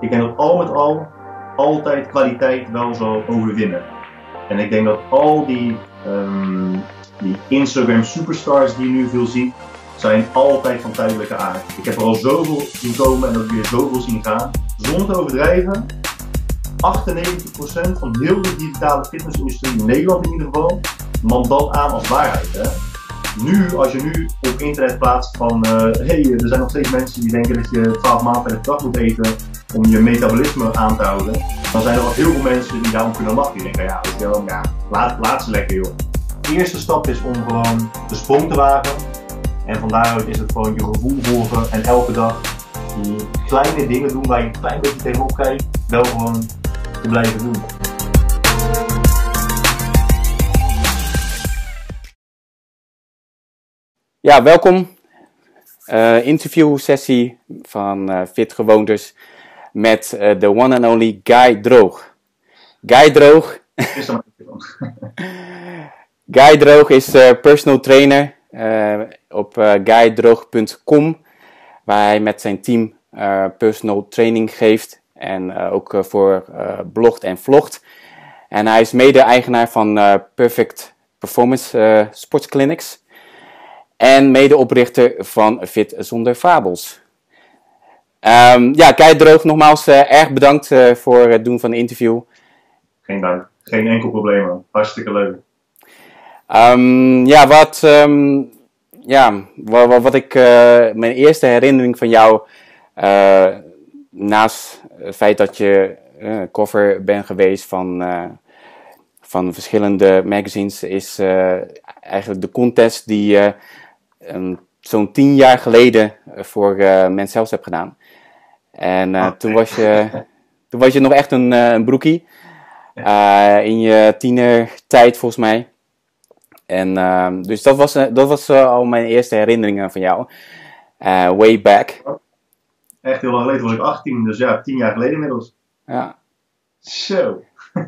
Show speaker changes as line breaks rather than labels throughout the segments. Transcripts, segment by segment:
Ik denk dat al met al altijd kwaliteit wel zal overwinnen. En ik denk dat al die, um, die Instagram superstars die je nu veel ziet, zijn altijd van tijdelijke aard. Ik heb er al zoveel zien komen en ook weer zoveel zien gaan. Zonder te overdrijven, 98% van heel de digitale fitnessindustrie in Nederland in ieder geval, man dat aan als waarheid. Hè? Nu, als je nu op internet plaatst van, hé, uh, hey, er zijn nog steeds mensen die denken dat je 12 maanden per dag moet eten om je metabolisme aan te houden, dan zijn er ook heel veel mensen die daarom kunnen lachen. Die denken, ja, wel, ja laat, laat ze lekker joh. De eerste stap is om gewoon de sprong te wagen. En van daaruit is het gewoon je gevoel volgen en elke dag die kleine dingen doen waar je een klein beetje tegenop kijkt, wel gewoon te blijven doen.
Ja, welkom. Uh, interview sessie van uh, Fit Gewoonters met uh, de one and only Guy Droog. Guy Droog. Guy Droog is personal trainer op guydroog.com, waar hij met zijn team personal training geeft en ook voor blogt en vlogt. En hij is mede-eigenaar van Perfect Performance Sportsclinics en medeoprichter van Fit Zonder Fabels. Um, ja, Kei Droog, nogmaals uh, erg bedankt uh, voor het doen van de interview.
Geen dank, geen enkel probleem. Man. Hartstikke leuk.
Um, ja, wat, um, ja, wat, wat ik, uh, mijn eerste herinnering van jou, naast het feit dat je cover bent geweest van, van verschillende magazines, is eigenlijk de contest die je zo'n tien jaar geleden voor uh, Mens Zelfs hebt gedaan. En uh, toen, was je, toen was je nog echt een, een broekie. in je tienertijd volgens mij. En ehm, dus dat was, dat was al mijn eerste herinneringen van jou. way back.
Echt heel lang geleden was ik 18, dus ja, tien jaar geleden inmiddels.
Ja.
Zo.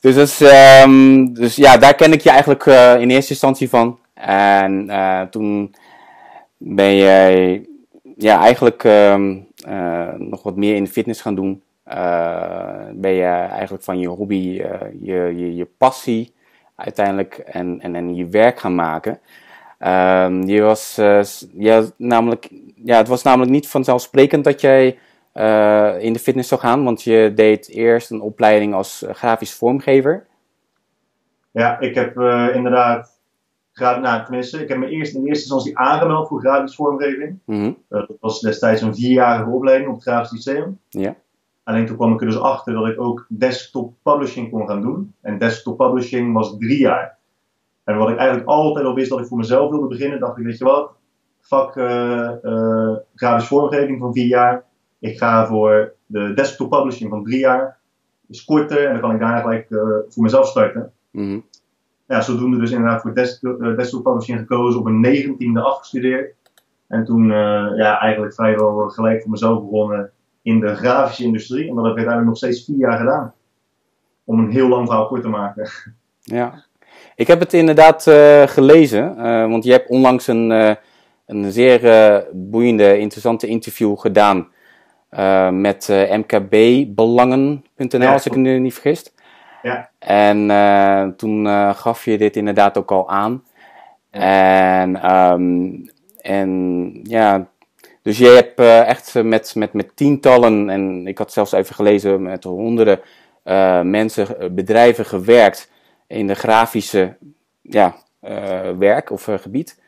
dus, dus, um, dus ja, daar ken ik je eigenlijk in eerste instantie van. En uh, toen ben jij ja, eigenlijk uh, uh, nog wat meer in de fitness gaan doen. Uh, ben je eigenlijk van je hobby je, je, je, passie uiteindelijk en, en, en je werk gaan maken. Ehm, je was, ja, namelijk, ja, het was namelijk niet vanzelfsprekend dat jij in de fitness zou gaan, want je deed eerst een opleiding als grafisch vormgever.
Ja, ik heb inderdaad nou, tenminste, ik heb me eerst in eerste instantie aangemeld voor grafisch vormgeving.
Mhm.
dat was destijds een vierjarige opleiding op het Grafisch Lyceum.
Ja.
Alleen toen kwam ik er dus achter dat ik ook desktop publishing kon gaan doen. En desktop publishing was drie jaar. En wat ik eigenlijk altijd al wist dat ik voor mezelf wilde beginnen, dacht ik, weet je wat, vak uh, uh, grafisch vormgeving van vier jaar. Ik ga voor de desktop publishing van drie jaar. Is korter en dan kan ik daarna gelijk voor mezelf starten.
Mhm
ja, zodoende dus inderdaad voor desktop, desktop publishing gekozen, op een negentiende afgestudeerd. En toen uh, ja, eigenlijk vrijwel gelijk voor mezelf begonnen in de grafische industrie. En dat heb ik uiteindelijk nog steeds vier jaar gedaan. Om een heel lang verhaal kort te maken.
Ja, ik heb het inderdaad uh, gelezen, want je hebt onlangs een, een zeer boeiende, interessante interview gedaan met mkbbelangen.nl, ja, als ik me niet vergis.
Ja.
En uh, toen uh, gaf je dit inderdaad ook al aan. Ja. En, um, en ja, dus je hebt uh, echt met, met, met tientallen, en ik had zelfs even gelezen, met honderden mensen, bedrijven gewerkt in de grafische ja, werk of gebied.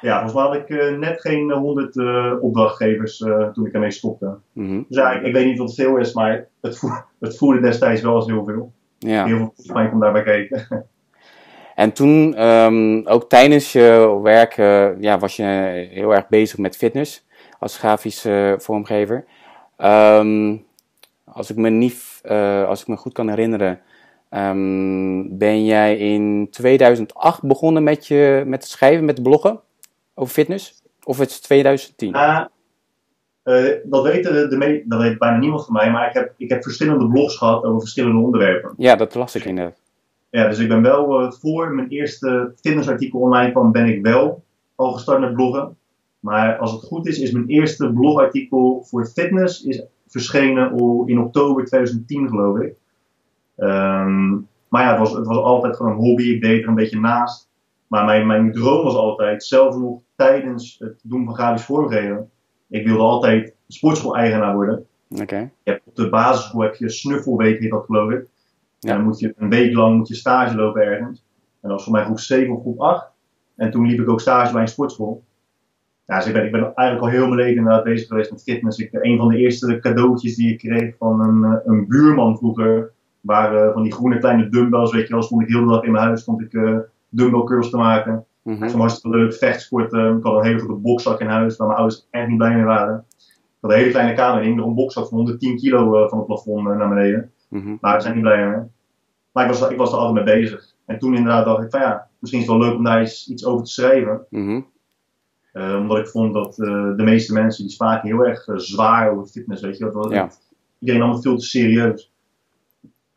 Ja, volgens mij had ik net geen honderd opdrachtgevers toen ik ermee stopte.
Mm -hmm.
Dus ja, ik, ik, weet niet wat het veel is, maar het, het voerde destijds wel eens heel veel.
Ja.
Heel veel pijn komt daarbij kijken.
En toen, um, ook tijdens je werk, uh, ja, was je heel erg bezig met fitness als grafische uh, vormgever. Um, als, ik me niet, uh, als ik me goed kan herinneren, um, ben jij in 2008 begonnen met, je, met het schrijven, met bloggen over fitness? Of het is 2010?
Uh, dat, weet de, de dat weet bijna niemand van mij, maar ik heb, ik heb verschillende blogs gehad over verschillende onderwerpen.
Ja, dat las ik inderdaad.
Ja, dus ik ben wel uh, voor mijn eerste fitnessartikel online kwam, ben ik wel al gestart met bloggen. Maar als het goed is, is mijn eerste blogartikel voor fitness is verschenen in oktober 2010, geloof ik. Ehm, maar ja, het was, het was altijd gewoon een hobby. Ik deed er een beetje naast. Maar mijn, mijn droom was altijd, zelfs nog tijdens het doen van grafisch vormgeven, ik wilde altijd sportschool-eigenaar worden.
Oké.
Je hebt op de basisschool heb je snuffelweek, heet dat geloof ik. En dan moet je een week lang moet je stage lopen ergens. En dat was voor mij groep 7 of groep 8. En toen liep ik ook stage bij een sportschool. Ja, dus ik ben, ik ben eigenlijk al heel mijn leven inderdaad bezig geweest met fitness. Ik, een van de eerste cadeautjes die ik kreeg van een, eh, een buurman vroeger, waren van die groene kleine dumbbells, weet je wel, stond ik heel de dag in mijn huis, stond ik uh, dumbbell curls te maken. Mm -hmm. Dat was hartstikke leuk, vechtsporten. Ik had een hele grote bokzak in huis, waar mijn ouders echt niet blij mee waren. Ik had een hele kleine kamer, er een bokzak van 110 kilo uh, van het plafond naar beneden. Mm -hmm. Maar ik zijn niet blij mee. Maar ik was, ik was er altijd mee bezig. En toen inderdaad dacht ik van ja, misschien is het wel leuk om daar iets, iets over te schrijven.
Mm -hmm.
uh, omdat ik vond dat uh, de meeste mensen die spraken heel erg uh, zwaar over fitness, weet je. Dat
Ja.
Iedereen nam het veel te serieus.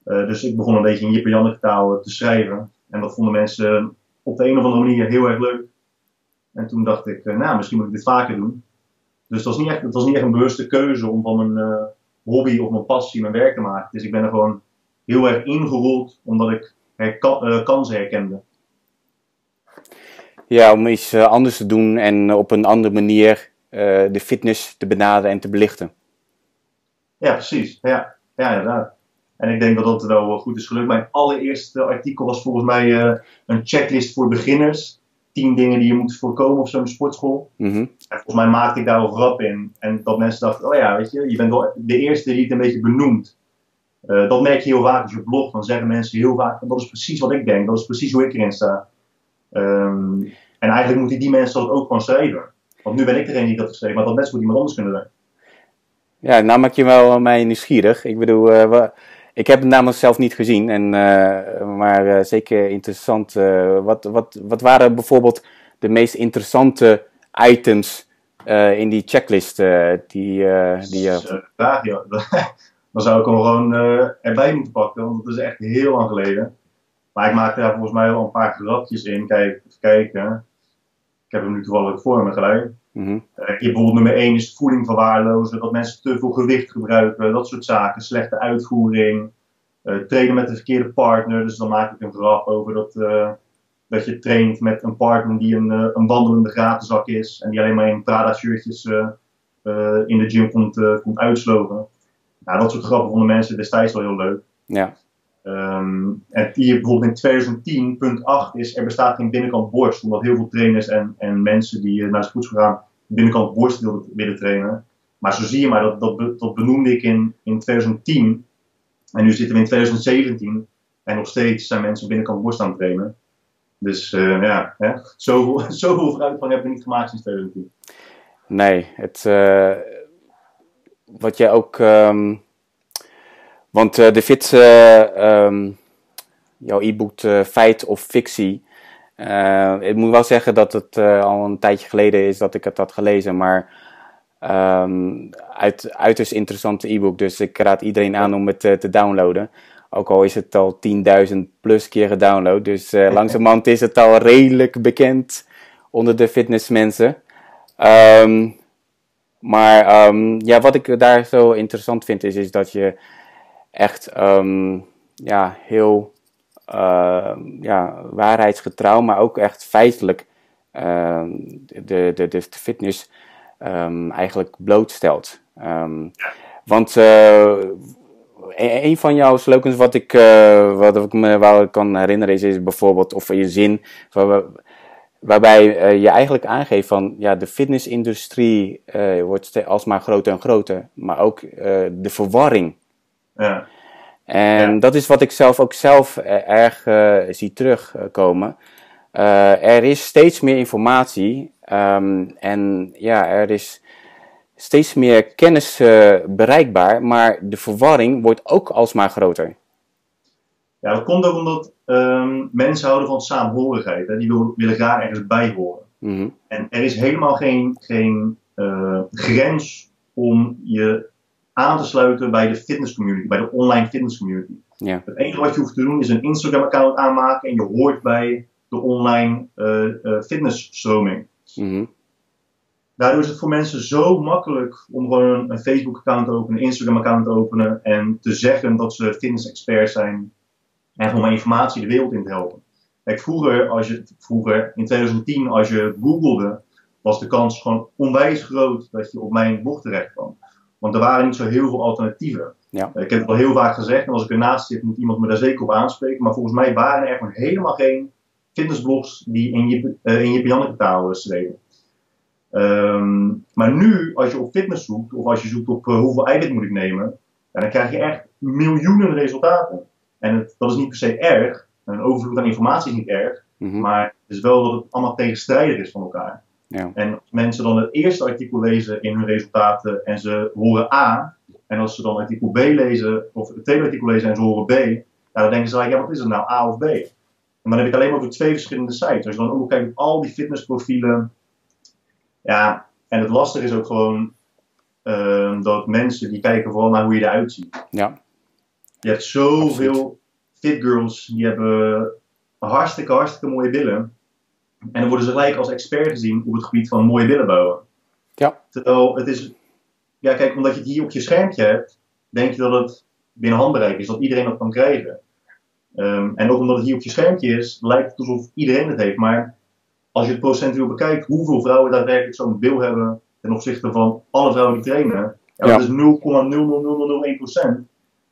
dus ik begon een beetje in Jip en Janneke taal te schrijven. En dat vonden mensen op de een of andere manier heel erg leuk. En toen dacht ik, nou misschien moet ik dit vaker doen. Dus het was niet echt, het was niet echt een bewuste keuze om van mijn hobby of mijn passie mijn werk te maken. Dus ik ben er gewoon heel erg ingerold omdat ik herkan, kansen herkende.
Ja, om iets uh, anders te doen en op een andere manier de fitness te benaderen en te belichten.
Ja, precies. Ja, ja inderdaad. En ik denk dat dat wel goed is gelukt. Mijn allereerste artikel was volgens mij uh, een checklist voor beginners. Tien dingen die je moet voorkomen op zo'n sportschool.
Mm -hmm.
En volgens mij maakte ik daar wel grap in. En dat mensen dachten, oh ja, weet je, je bent wel de eerste die het een beetje benoemt. Uh, dat merk je heel vaak als je blogt. Dan zeggen mensen heel vaak, dat is precies wat ik denk. Dat is precies hoe ik erin sta. Um, en eigenlijk moeten die mensen dat ook gewoon schrijven. Want nu ben ik degene die dat geschreven, maar dat best moet iemand anders kunnen doen.
Ja, nou maak je wel mij nieuwsgierig. Ik bedoel, uh, ik heb het namelijk zelf niet gezien, en, uh, maar uh, zeker interessant. wat, wat, wat waren bijvoorbeeld de meest interessante items in die checklist die, die je...
Vraag, ja. Dan zou ik hem gewoon erbij moeten pakken, want dat is echt heel lang geleden. Maar ik maakte daar volgens mij wel een paar grapjes in. Kijk, even kijken. Ik heb hem nu toevallig voor me gelijk.
Mm -hmm.
uh, bijvoorbeeld nummer 1 is voeding verwaarlozen. Dat mensen te veel gewicht gebruiken. Dat soort zaken. Slechte uitvoering. Uh, trainen met de verkeerde partner. Dus dan maak ik een grap over dat, uh, dat je traint met een partner die een, een wandelende gratenzak is. En die alleen maar in Prada shirtjes in de gym komt, komt uitsloven. Nou, dat soort grappen vonden mensen destijds wel heel leuk.
Ja.
Um, en hier bijvoorbeeld in 2010, punt 8 is, er bestaat geen binnenkant borst, omdat heel veel trainers en, en mensen die naar de sportschool gaan, binnenkant borst willen, trainen. Maar zo zie je maar, dat, dat, dat benoemde ik in, in 2010. En nu zitten we in 2017 en nog steeds zijn mensen binnenkant borst aan het trainen. Dus uh, ja, hè, zoveel, zoveel vooruitgang hebben we niet gemaakt sinds 2010.
Nee, het, uh, wat jij ook... Um want uh, de FIT, uh, um, jouw e-book uh, Feit of Fictie. ik moet wel zeggen dat het al een tijdje geleden is dat ik het had gelezen, maar um, uit, uiterst interessante e-book. Dus ik raad iedereen aan om het te downloaden. Ook al is het al 10.000 plus keer gedownload. Dus langzamerhand is het al redelijk bekend onder de fitnessmensen. Um, maar ja, wat ik daar zo interessant vind is, is dat je echt um, ja, heel uh, ja, waarheidsgetrouw, maar ook echt feitelijk uh, de, de, de, fitness um, eigenlijk blootstelt. Um, want uh, een van jouw slogans wat ik, uh, wat ik me wel kan herinneren is, is bijvoorbeeld, of je zin, waar, waarbij uh, je eigenlijk aangeeft van ja, de fitnessindustrie wordt alsmaar groter en groter, maar ook de verwarring
ja.
En ja. dat is wat ik zelf ook zelf erg uh, zie terugkomen. Uh, er is steeds meer informatie um, en ja, er is steeds meer kennis uh, bereikbaar, maar de verwarring wordt ook alsmaar groter.
Ja, dat komt ook omdat um, mensen houden van saamhorigheid. Hè? Die willen, willen graag ergens bij horen.
Mm -hmm.
En er is helemaal geen, geen grens om je aan te sluiten bij de fitness community, bij de online fitness community.
Ja.
Het enige wat je hoeft te doen is een Instagram account aanmaken en je hoort bij de online uh, uh, fitnessstroming. Mhm. Daardoor is het voor mensen zo makkelijk om gewoon een Facebook-account te openen, een Instagram-account te openen en te zeggen dat ze fitness-expert zijn en gewoon informatie de wereld in te helpen. Kijk, vroeger, als je, vroeger, in 2010, als je googelde, was de kans gewoon onwijs groot dat je op mijn blog terecht kwam. Want er waren niet zo heel veel alternatieven. Ja. Ik heb het al heel vaak gezegd, en als ik ernaast zit, moet iemand me daar zeker op aanspreken. Maar volgens mij waren er gewoon helemaal geen fitnessblogs die in je, uh, in je taal schreven. Ehm, maar nu, als je op fitness zoekt, of als je zoekt op uh, hoeveel eiwit moet ik nemen, dan krijg je echt miljoenen resultaten. En het, dat is niet per se erg. Een overvloed aan informatie is niet erg. Mhm. Maar het is wel dat het allemaal tegenstrijdig is van elkaar. Ja. En als mensen dan het eerste artikel lezen in hun resultaten en ze horen A, en als ze dan artikel B lezen, of het tweede artikel lezen en ze horen B, ja, dan denken ze, ja, wat is het nou, A of B? En dan heb ik alleen maar over twee verschillende sites. Als je dan ook kijkt op al die fitnessprofielen, ja, en het lastige is ook gewoon uh, dat mensen die kijken vooral naar hoe je eruit ziet. Ja. Je hebt zoveel fit girls die hebben hartstikke, hartstikke mooie billen. En dan worden ze gelijk als expert gezien op het gebied van mooie billen bouwen. Ja. Terwijl het is, ja kijk, omdat je het hier op je schermpje hebt, denk je dat het binnen handbereik is, dat iedereen dat kan krijgen. Um, en ook omdat het hier op je schermpje is, lijkt het alsof iedereen het heeft. Maar als je het procentueel bekijkt, hoeveel vrouwen daadwerkelijk zo'n bil hebben ten opzichte van alle vrouwen die trainen, ja, dat is 0,00001%.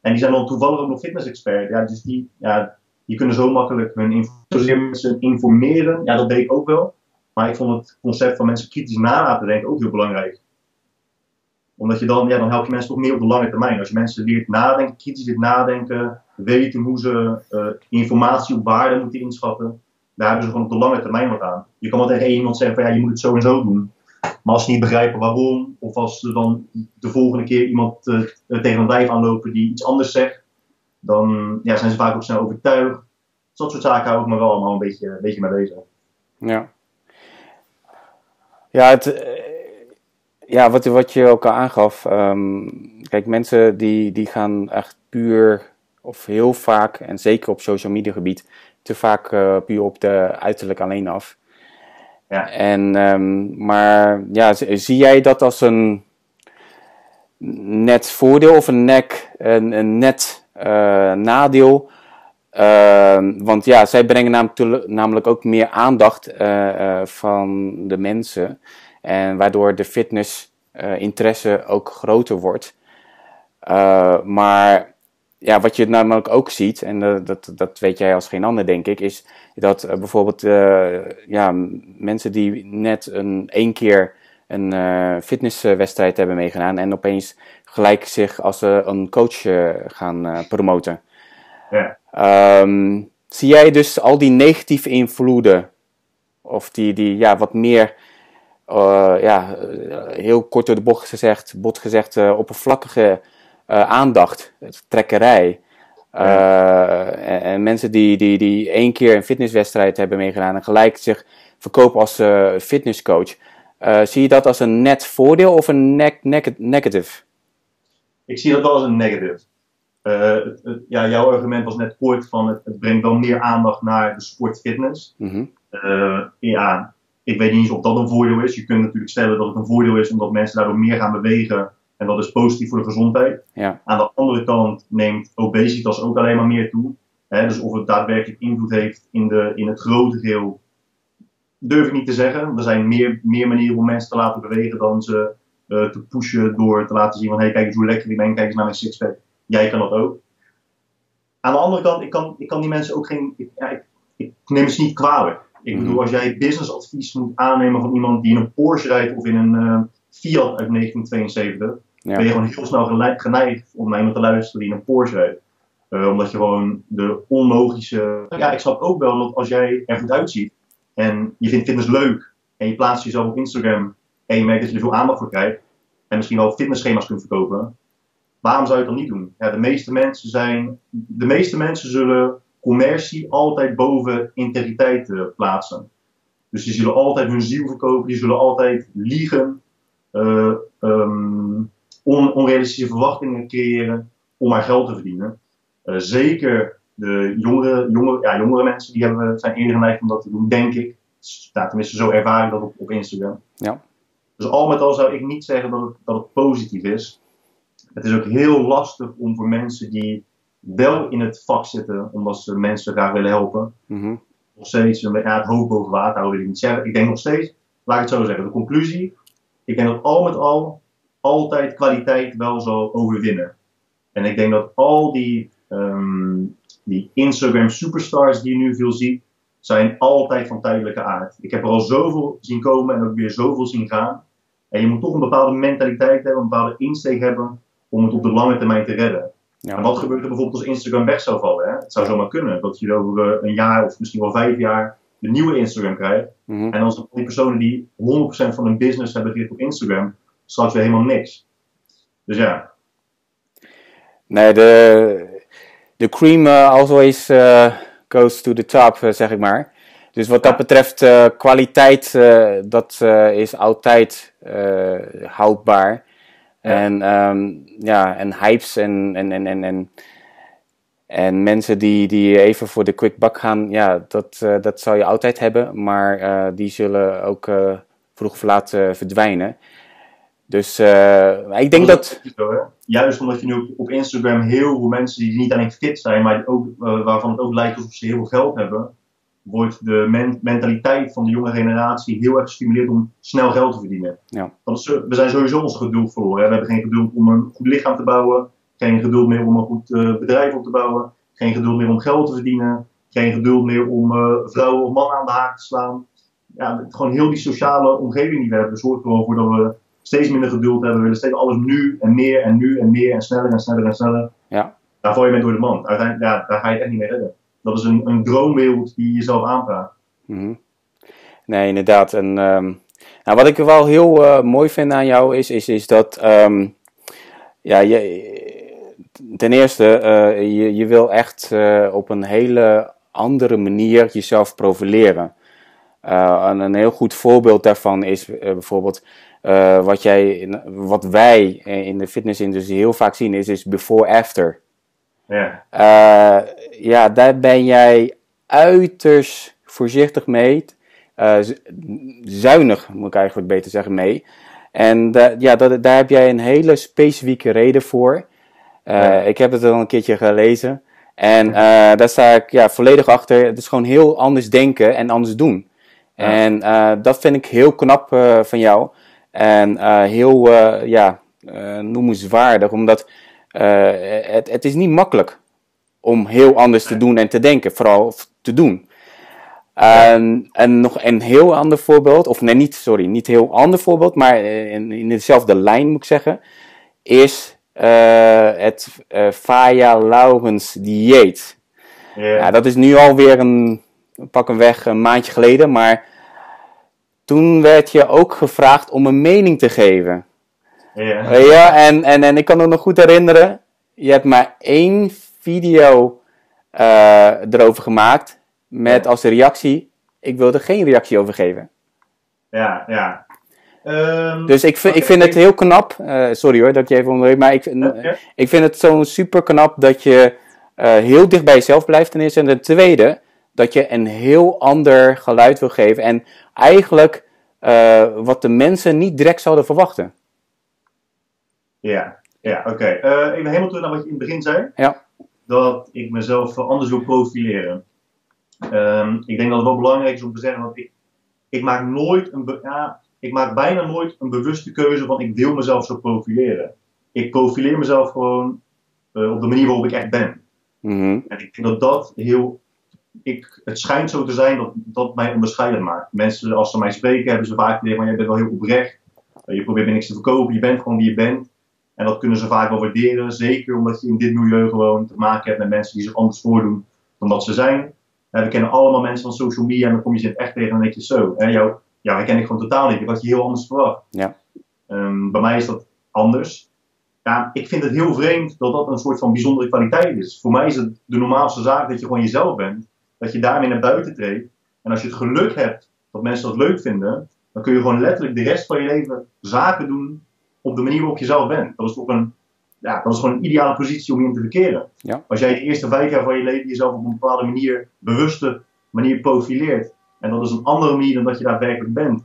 En die zijn dan toevallig ook nog fitness-expert. Ja, dus die, ja, die kunnen zo makkelijk hun mensen informeren. Ja, dat deed ik ook wel. Maar ik vond het concept van mensen kritisch na laten denken ook heel belangrijk. Omdat je dan, ja, dan help je mensen toch meer op de lange termijn. Als je mensen leert nadenken, kritisch leert nadenken, weten hoe ze uh, informatie op waarde moeten inschatten, daar hebben ze gewoon op de lange termijn wat aan. Je kan wel tegen iemand zeggen van ja, je moet het zo en zo doen. Maar als ze niet begrijpen waarom, of als ze dan de volgende keer iemand uh, tegen een wijf aanlopen die iets anders zegt, dan ja, zijn ze vaak ook snel overtuigd. Dat soort zaken hou ik me wel allemaal een beetje, een beetje mee bezig.
Ja. Ja, het, eh, ja wat, wat je ook al aangaf. Um, kijk, mensen die, die gaan echt puur of heel vaak, en zeker op social media gebied, te vaak uh, puur op de uiterlijk alleen af. Ja. En, um, maar ja, zie jij dat als een net voordeel of een, nek, een, een net uh, nadeel? Uh, want ja, zij brengen namelijk ook meer aandacht uh, van de mensen. En waardoor de fitness interesse ook groter wordt. maar ja, wat je namelijk ook ziet, en dat, dat weet jij als geen ander, denk ik, is dat bijvoorbeeld ja, mensen die net een één keer een fitnesswedstrijd hebben meegedaan en opeens gelijk zich als een coach gaan promoten. Ja. Um, zie jij dus al die negatieve invloeden, of die, die ja, wat meer, ja, heel kort door de bocht gezegd, bot gezegd, oppervlakkige aandacht, trekkerij. Uh, en, mensen die, die, die één keer een fitnesswedstrijd hebben meegedaan en gelijk zich verkopen als uh, fitnesscoach. Uh, zie je dat als een net voordeel of een ne negative?
Ik zie dat wel als een negative. Het, ja, jouw argument was net kort van het, het, brengt wel meer aandacht naar de sport fitness. Mm -hmm. ja, ik weet niet eens of dat een voordeel is. Je kunt natuurlijk stellen dat het een voordeel is omdat mensen daardoor meer gaan bewegen en dat is positief voor de gezondheid. Ja. Aan de andere kant neemt obesitas ook alleen maar meer toe. Hè, dus of het daadwerkelijk invloed heeft in, de, in het grote geheel, durf ik niet te zeggen. Er zijn meer, meer manieren om mensen te laten bewegen dan ze uh, te pushen door te laten zien van hey, kijk eens hoe lekker ik ben, kijk eens naar mijn sixpack. Jij kan dat ook. Aan de andere kant, ik kan, ik kan die mensen ook geen. Ik, ja, ik, ik neem ze niet kwalijk. Ik mhm. bedoel, als jij businessadvies moet aannemen van iemand die in een Porsche rijdt of in een uh, Fiat uit 1972, ja. ben je gewoon heel snel geneigd om naar iemand te luisteren die een Porsche rijdt. Uh, omdat je gewoon de onlogische. Ja, ik snap ook wel dat als jij er goed uitziet en je vindt fitness leuk en je plaatst jezelf op Instagram en je merkt dat je er veel aandacht voor krijgt en misschien wel fitnessschema's kunt verkopen, waarom zou je het dan niet doen? Ja, de meeste mensen zijn. De meeste mensen zullen commercie altijd boven integriteit uh, plaatsen. Dus die zullen altijd hun ziel verkopen, die zullen altijd liegen. Uh, um, on, onrealistische verwachtingen creëren om maar geld te verdienen. Uh, zeker de jongere, jongere, ja, jongere mensen die hebben, zijn eerder geneigd om dat te doen, denk ik. Ja, tenminste, zo ervaar ik dat op, op Instagram.
Ja.
Dus al met al zou ik niet zeggen dat het, dat het positief is. Het is ook heel lastig om voor mensen die wel in het vak zitten, omdat ze mensen graag willen helpen,
Mhm.
nog steeds ja, het hoofd boven water houden, wil ik niet zeggen. Ik denk nog steeds, laat ik het zo zeggen, de conclusie, ik denk dat al met al altijd kwaliteit wel zal overwinnen. En ik denk dat al die, ehm, die Instagram superstars die je nu veel ziet, zijn altijd van tijdelijke aard. Ik heb er al zoveel zien komen en ook weer zoveel zien gaan. En je moet toch een bepaalde mentaliteit hebben, een bepaalde insteek hebben om het op de lange termijn te redden.
Ja.
En wat gebeurt er bijvoorbeeld als Instagram weg zou vallen? Hè? Het zou zomaar kunnen dat je over eh, een jaar of misschien wel vijf jaar de nieuwe Instagram krijgt.
Mhm.
En dan zijn die personen die 100% van hun business hebben gericht op Instagram, straks weer helemaal niks. Dus ja,
Nee, de, de cream eh, always eh, goes to the top, zeg ik maar. Dus wat dat betreft, eh, kwaliteit, eh, dat eh, is altijd houdbaar.
Ja.
En, ehm, ja, en hypes en, en, en, en, en, en mensen die, die even voor de quick buck gaan, ja, dat, dat zal je altijd hebben. Maar die zullen ook vroeg of laat verdwijnen. Dus ik denk dat...
Juist omdat je nu op, op Instagram heel veel mensen die niet alleen fit zijn, maar ook, waarvan het ook lijkt alsof ze heel veel geld hebben, wordt de men- mentaliteit van de jonge generatie heel erg gestimuleerd om snel geld te verdienen.
Ja.
Want we zijn sowieso ons geduld verloren. Hè? We hebben geen geduld om een goed lichaam te bouwen, geen geduld meer om een goed eh, bedrijf op te bouwen, geen geduld meer om geld te verdienen, geen geduld meer om eh, vrouwen of mannen aan de haak te slaan. Ja, gewoon heel die sociale omgeving die we hebben zorgt er gewoon voor dat we steeds minder geduld hebben. We willen steeds alles nu en meer en nu en meer en sneller en sneller en sneller.
Ja.
Daar val je mee door de mand. Uiteindelijk, ja, daar ga je het echt niet mee redden. Dat is een, een droomwereld die je jezelf aanpraat.
Mhm. Nee, inderdaad. En ehm, nou, wat ik wel heel eh, mooi vind aan jou is, is, is dat ehm, ja, je, ten eerste, eh, je, je wil echt eh, op een hele andere manier jezelf profileren. En een heel goed voorbeeld daarvan is bijvoorbeeld wat, jij, wat wij in de fitnessindustrie heel vaak zien, is, is before-after.
Ja,
Eh, ja, daar ben jij uiterst voorzichtig mee. Eh, zuinig, moet ik eigenlijk beter zeggen, mee. En ja, dat, daar heb jij een hele specifieke reden voor. Eh,
Ja.
Ik heb het al een keertje gelezen. En daar sta ik ja, volledig achter. Het is gewoon heel anders denken en anders doen.
Ja.
En dat vind ik heel knap van jou. En heel, ja, noemenswaardig. Omdat eh, het, het is niet makkelijk om heel anders te doen en te denken. Vooral te doen. En, en nog een heel ander voorbeeld, of nee, niet, sorry, niet heel ander voorbeeld, maar eh, in, in dezelfde lijn moet ik zeggen, is eh, het eh Faya Laurens dieet.
ja,
Ja, dat is nu alweer een, pak een weg, een maandje geleden, maar toen werd je ook gevraagd om een mening te geven.
Ja.
Eh, ja, en, en, en ik kan me nog goed herinneren, je hebt maar één video eh, erover gemaakt met als reactie, ik wil er geen reactie over geven.
ja, ja. Ehm,
Dus ik vind, ik vind het heel knap, eh, sorry hoor dat ik je even onderbreek, maar ik, ik vind het zo super knap dat je heel dicht bij jezelf blijft ten eerste. En ten tweede, dat je een heel ander geluid wil geven en eigenlijk wat de mensen niet direct zouden verwachten.
Ja, ja oké. Eh, even helemaal terug naar wat je in het begin zei.
Ja.
Dat ik mezelf anders wil profileren. Ehm, ik denk dat het wel belangrijk is om te zeggen dat ik, ik maak nooit een, ja, ik maak bijna nooit een bewuste keuze van ik wil mezelf zo profileren. Ik profileer mezelf gewoon eh, op de manier waarop ik echt ben.
Mhm.
En ik denk dat dat heel. Ik, het schijnt zo te zijn dat dat mij onderscheidend maakt. Mensen, als ze mij spreken, hebben ze vaak idee van: jij bent wel heel oprecht. Eh, Je probeert me niks te verkopen, je bent gewoon wie je bent. En dat kunnen ze vaak wel waarderen. Zeker omdat je in dit milieu gewoon te maken hebt met mensen die zich anders voordoen dan dat ze zijn. Eh, we kennen allemaal mensen van social media en dan kom je ze in het echt tegen en dan denk je zo. Hè, jou, ja, dat ken ik gewoon totaal niet. Ik had je heel anders verwacht.
Ja.
Ehm, bij mij is dat anders. Ja, ik vind het heel vreemd dat dat een soort van bijzondere kwaliteit is. Voor mij is het de normaalste zaak dat je gewoon jezelf bent. Dat je daarmee naar buiten treedt. En als je het geluk hebt dat mensen dat leuk vinden, dan kun je gewoon letterlijk de rest van je leven zaken doen op de manier waarop je zelf bent. Dat is toch een, ja, dat is gewoon een ideale positie om je in te verkeren.
Ja.
Als jij de eerste vijf jaar van je leven jezelf op een bepaalde manier, bewuste manier profileert, En dat is een andere manier dan dat je daadwerkelijk bent.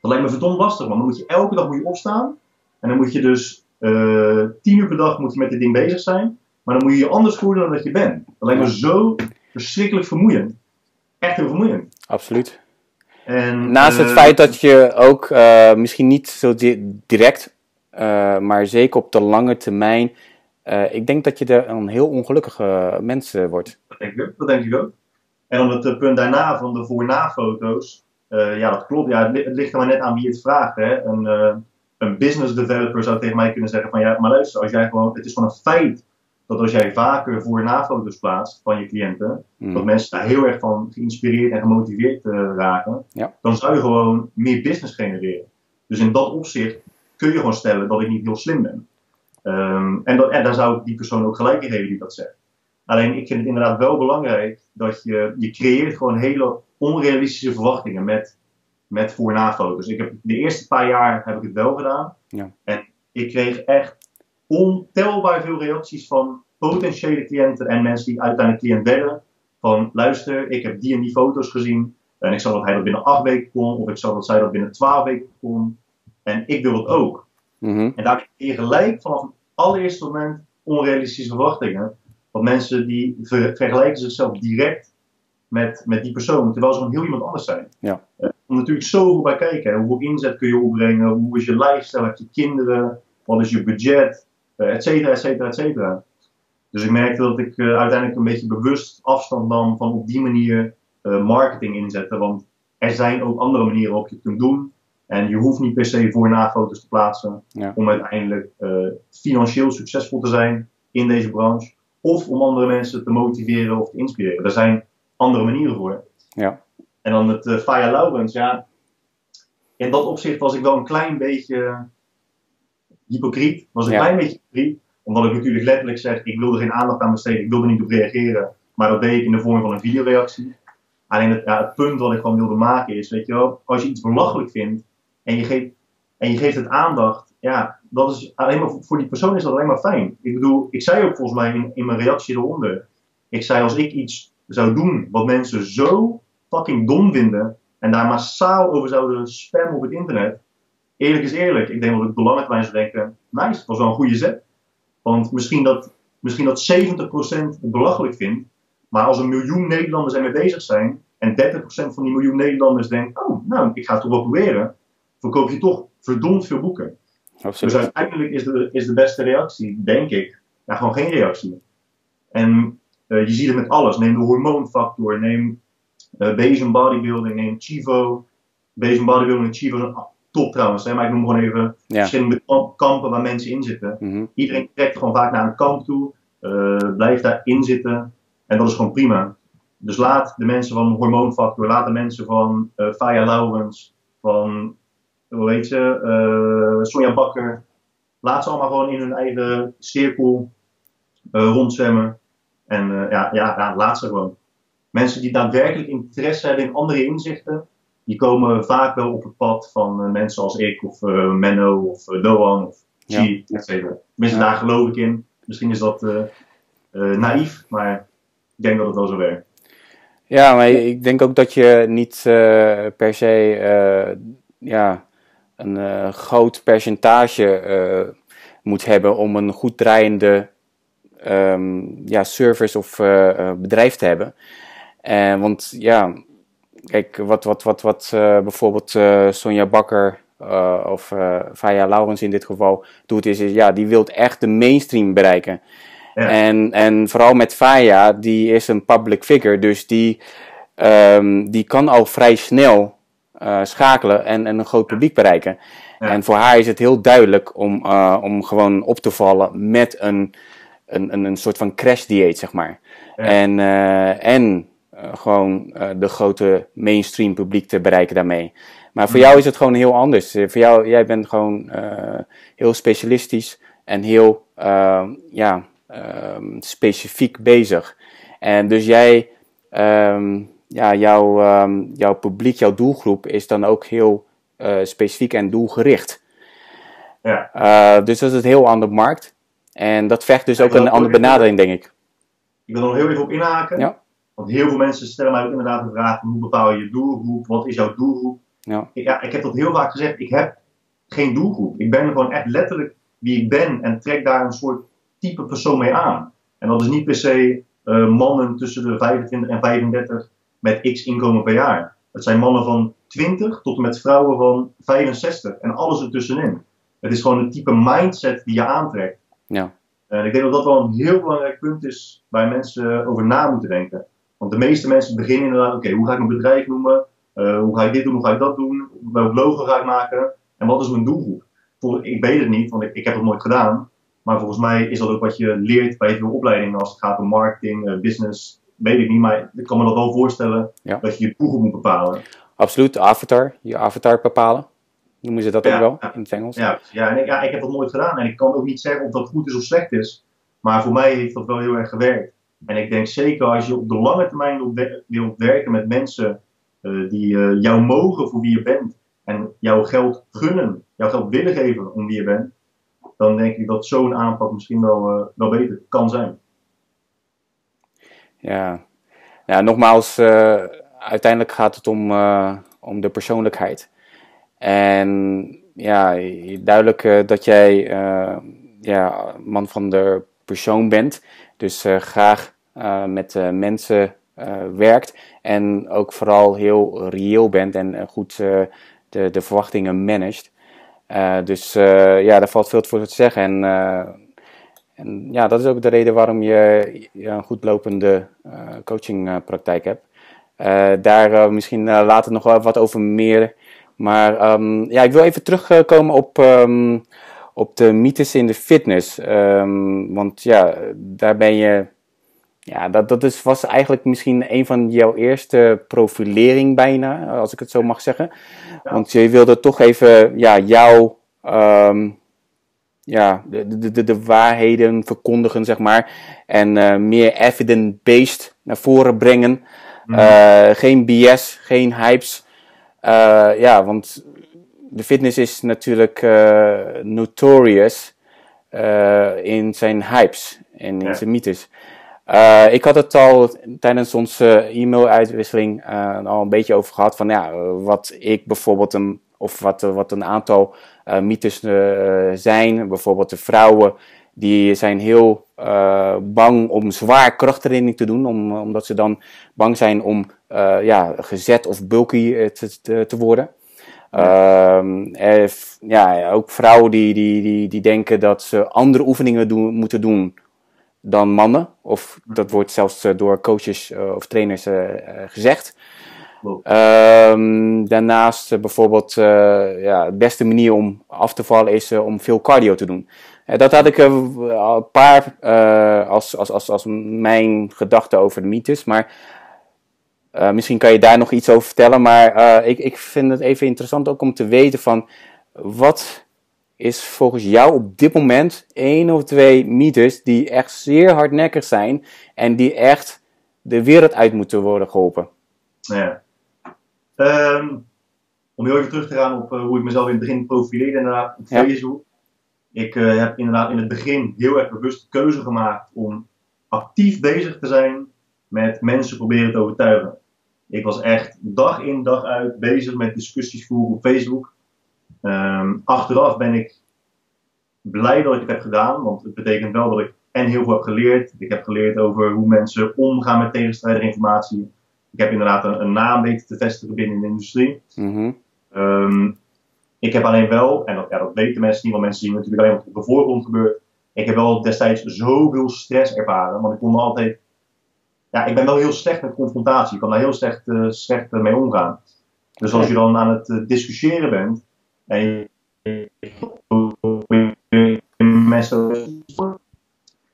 Dat lijkt me verdomd lastig, want dan moet je elke dag moet je opstaan. En dan moet je dus eh tien uur per dag moet je met dit ding bezig zijn. Maar dan moet je je anders voelen dan dat je bent. Dat lijkt me zo verschrikkelijk vermoeiend. Echt heel vermoeiend.
Absoluut.
En,
Naast het
eh,
feit dat je ook eh, misschien niet zo di- direct, eh, maar zeker op de lange termijn, ik denk dat je er een heel ongelukkige mens wordt.
Dat denk ik ook. Dat denk ik ook. En dan het punt daarna van de voor-na-foto's. ja, dat klopt. Ja, het, li- het ligt er maar net aan wie het vraagt. Hè. Een, een business developer zou tegen mij kunnen zeggen van ja, maar luister, als jij gewoon, het is gewoon een feit dat als jij vaker voor-na-foto's plaatst van je cliënten,
Mm.
dat mensen daar heel erg van geïnspireerd en gemotiveerd eh, raken,
Ja.
dan zou je gewoon meer business genereren. Dus in dat opzicht kun je gewoon stellen dat ik niet heel slim ben. Ehm, en, dat, en daar zou ik die persoon ook gelijk in geven die dat zegt. Alleen ik vind het inderdaad wel belangrijk dat je, je creëert gewoon hele onrealistische verwachtingen met, met voor-na-foto's. Ik heb, de eerste paar jaar heb ik het wel gedaan.
Ja.
En ik kreeg echt ontelbaar veel reacties van potentiële cliënten en mensen die uiteindelijk cliënt werden. Van luister, ik heb die en die foto's gezien. En ik zag dat hij dat binnen acht weken kon. Of ik zag dat zij dat binnen twaalf weken kon. En ik wil dat ook.
Mhm.
En daar creëer je gelijk vanaf het allereerste moment onrealistische verwachtingen. Want mensen die ver- vergelijken zichzelf direct met, met die persoon, terwijl ze gewoon heel iemand anders zijn.
Ja.
Eh, Er komt natuurlijk zoveel bij kijken. Hoeveel inzet kun je opbrengen? Hoe is je lifestyle? Heb je kinderen? Wat is je budget? Eh, et cetera, et cetera, et cetera. Dus ik merkte dat ik eh, uiteindelijk een beetje bewust afstand nam van op die manier eh, marketing inzetten. Want er zijn ook andere manieren waarop je het kunt doen. En je hoeft niet per se voor- en na-foto's te plaatsen
Ja.
om uiteindelijk financieel succesvol te zijn in deze branche. Of om andere mensen te motiveren of te inspireren. Er zijn andere manieren voor.
Ja.
En dan het uh, Faya Laurens, ja. In dat opzicht was ik wel een klein beetje hypocriet. Was een
Ja.
klein beetje hypocriet. Omdat ik natuurlijk letterlijk zeg, ik wilde geen aandacht aan besteden. Ik wilde niet op reageren. Maar dat deed ik in de vorm van een videoreactie. Alleen het, ja, het punt wat ik gewoon wilde maken is, weet je wel, als je iets belachelijk vindt en je geeft, en je geeft het aandacht, ja, dat is alleen maar voor- voor die persoon is dat alleen maar fijn. Ik bedoel, ik zei ook volgens mij in, in mijn reactie eronder, ik zei als ik iets zou doen wat mensen zo fucking dom vinden en daar massaal over zouden spammen op het internet, eerlijk is eerlijk, ik denk dat lange termijn zou denken, nice, dat was wel een goede zet. Want misschien dat, misschien dat 70% het belachelijk vindt, maar als een miljoen Nederlanders ermee bezig zijn en 30% van die miljoen Nederlanders denkt, oh, nou, ik ga het toch wel proberen, verkoop je toch verdomd veel boeken. Dus uiteindelijk is de, is de beste reactie, denk ik, ja, gewoon geen reactie. En eh, je ziet het met alles. Neem de hormoonfactor, neem eh Bayesian bodybuilding, neem Chivo. Bayesian bodybuilding en Chivo zijn top trouwens, hè, maar ik noem gewoon even
Ja.
verschillende kamp- kampen waar mensen in zitten.
Mhm.
Iedereen trekt gewoon vaak naar een kamp toe, eh, blijft daarin zitten en dat is gewoon prima. Dus laat de mensen van Hormoonfactor, laat de mensen van eh Faya Laurens, van, hoe heet ze, eh, Sonja Bakker, laat ze allemaal gewoon in hun eigen cirkel eh, rondzwemmen. En ja, ja, ja, laat ze gewoon. Mensen die daadwerkelijk interesse hebben in andere inzichten, die komen vaak wel op het pad van eh, mensen als ik, of eh, Menno, of eh, Doan, of
Ja.
Chi, et cetera. Tenminste,
Ja.
daar geloof ik in. Misschien is dat naïef, maar ik denk dat het wel zo werkt.
Ja, maar ik denk ook dat je niet per se ja, een groot percentage moet hebben om een goed draaiende ehm, ja, service of bedrijf te hebben. Want ja, kijk, wat, wat, wat, wat eh, bijvoorbeeld eh, Sonja Bakker eh, of eh Faya Laurens in dit geval doet, is, is ja, die wil echt de mainstream bereiken.
Ja.
En, en vooral met Faya, die is een public figure, dus die, ehm, die kan al vrij snel schakelen en, en een groot publiek bereiken.
Ja.
En voor haar is het heel duidelijk om, om gewoon op te vallen met een, een, een, een soort van crash dieet, zeg maar.
Ja.
En, en gewoon eh, de grote mainstream publiek te bereiken daarmee. Maar voor jou is het gewoon heel anders. Eh, voor jou, jij bent gewoon eh, heel specialistisch en heel eh, ja, ehm, specifiek bezig. En dus jij, ehm, ja, jouw, ehm, jouw publiek, jouw doelgroep is dan ook heel eh, specifiek en doelgericht.
Ja.
Eh, dus dat is een heel andere markt. En dat vergt dus
Ja,
ook een andere benadering, denk ik.
Ik wil er nog heel even op inhaken.
Ja.
Want heel veel mensen stellen mij ook inderdaad de vraag: hoe bepaal je je doelgroep? Wat is jouw doelgroep?
Ja.
Ik, ja, ik heb dat heel vaak gezegd. Ik heb geen doelgroep. Ik ben gewoon echt letterlijk wie ik ben en trek daar een soort type persoon mee aan. En dat is niet per se uh, mannen tussen de 25 en 35 met x inkomen per jaar. Het zijn mannen van 20 tot en met vrouwen van 65 en alles ertussenin. Het is gewoon een type mindset die je aantrekt.
Ja.
En ik denk dat dat wel een heel belangrijk punt is waar mensen over na moeten denken. Want de meeste mensen beginnen inderdaad, oké, hoe ga ik mijn bedrijf noemen? Uh, hoe ga ik dit doen? Hoe ga ik dat doen? Welk logo ga ik maken? En wat is mijn doelgroep? Ik weet het niet, want ik, ik heb het nooit gedaan. Maar volgens mij is dat ook wat je leert bij veel opleidingen als het gaat om marketing, uh, business. Weet ik niet, maar ik kan me dat wel voorstellen
Ja.
dat je je doelgroep moet bepalen.
Absoluut, avatar. Je avatar bepalen. Noemen ze dat
Ja,
ook wel
ja.
in het Engels?
Ja, ja, en ik, ja, ik heb dat nooit gedaan en ik kan ook niet zeggen of dat goed is of slecht is. Maar voor mij heeft dat wel heel erg gewerkt. En ik denk zeker als je op de lange termijn wilt, wer- wilt werken met mensen eh, die eh, jou mogen voor wie je bent en jouw geld gunnen, jouw geld willen geven om wie je bent, dan denk ik dat zo'n aanpak misschien wel, eh, wel beter kan zijn.
Ja, ja nogmaals, uiteindelijk gaat het om, om de persoonlijkheid. En ja, duidelijk dat jij ja, man van de persoon bent. Dus eh, graag eh, met eh, mensen werkt. En ook vooral heel reëel bent en goed de, de verwachtingen managt. Dus ja, daar valt veel voor te zeggen. En en ja, dat is ook de reden waarom je een goed lopende coachingpraktijk hebt. Daar misschien later nog wel wat over meer. Maar ehm, ja, ik wil even terugkomen op, ehm, op de mythes in de fitness. Ehm, want ja, daar ben je. Ja, dat, dat is, was eigenlijk misschien een van jouw eerste profilering bijna, als ik het zo mag zeggen.
Ja.
Want je wilde toch even ja, jouw ehm, ja, de, de, de, de waarheden verkondigen, zeg maar. En eh, meer evidence-based naar voren brengen.
Mhm.
Eh, geen BS, geen hypes. Eh, ja, want de fitness is natuurlijk eh, notorious eh, in zijn hypes en in
Ja.
zijn mythes. Eh, ik had het al tijdens onze e-mail-uitwisseling al een beetje over gehad van ja, wat ik bijvoorbeeld een, of wat, wat een aantal mythes zijn. Bijvoorbeeld de vrouwen die zijn heel bang om zwaar krachttraining te doen, om, omdat ze dan bang zijn om ja, gezet of bulky te, te, te worden. Er f- ja, ook vrouwen die, die, die, die denken dat ze andere oefeningen doen, moeten doen dan mannen. Of dat wordt zelfs eh, door coaches eh, of trainers gezegd. Ehm, daarnaast bijvoorbeeld, ja, de beste manier om af te vallen is om veel cardio te doen. Dat had ik al een paar eh, als, als, als, als mijn gedachten over de mythes. Maar eh, misschien kan je daar nog iets over vertellen. Maar eh, ik, ik vind het even interessant ook om te weten van wat is volgens jou op dit moment één of twee mythes die echt zeer hardnekkig zijn en die echt de wereld uit moeten worden geholpen.
Ja. Ehm, om heel even terug te gaan op eh, hoe ik mezelf in het begin profileerde inderdaad op
Ja.
Facebook. Ik heb inderdaad in het begin heel erg bewust de keuze gemaakt om actief bezig te zijn met mensen proberen te overtuigen. Ik was echt dag in dag uit bezig met discussies voeren op Facebook. Ehm, achteraf ben ik blij dat ik het heb gedaan, want het betekent wel dat ik en heel veel heb geleerd. Ik heb geleerd over hoe mensen omgaan met tegenstrijdige informatie. Ik heb inderdaad een, een naam weten te vestigen binnen de industrie.
Mhm.
Ehm, ik heb alleen wel, en dat, ja, dat weten mensen niet, want mensen zien natuurlijk alleen wat er op de voorgrond gebeurt. Ik heb wel destijds zoveel stress ervaren, want ik kon altijd. Ja, ik ben wel heel slecht met confrontatie. Ik kan daar heel slecht, eh, slecht mee omgaan. Dus als je dan aan het eh, discussiëren bent en je, mensen.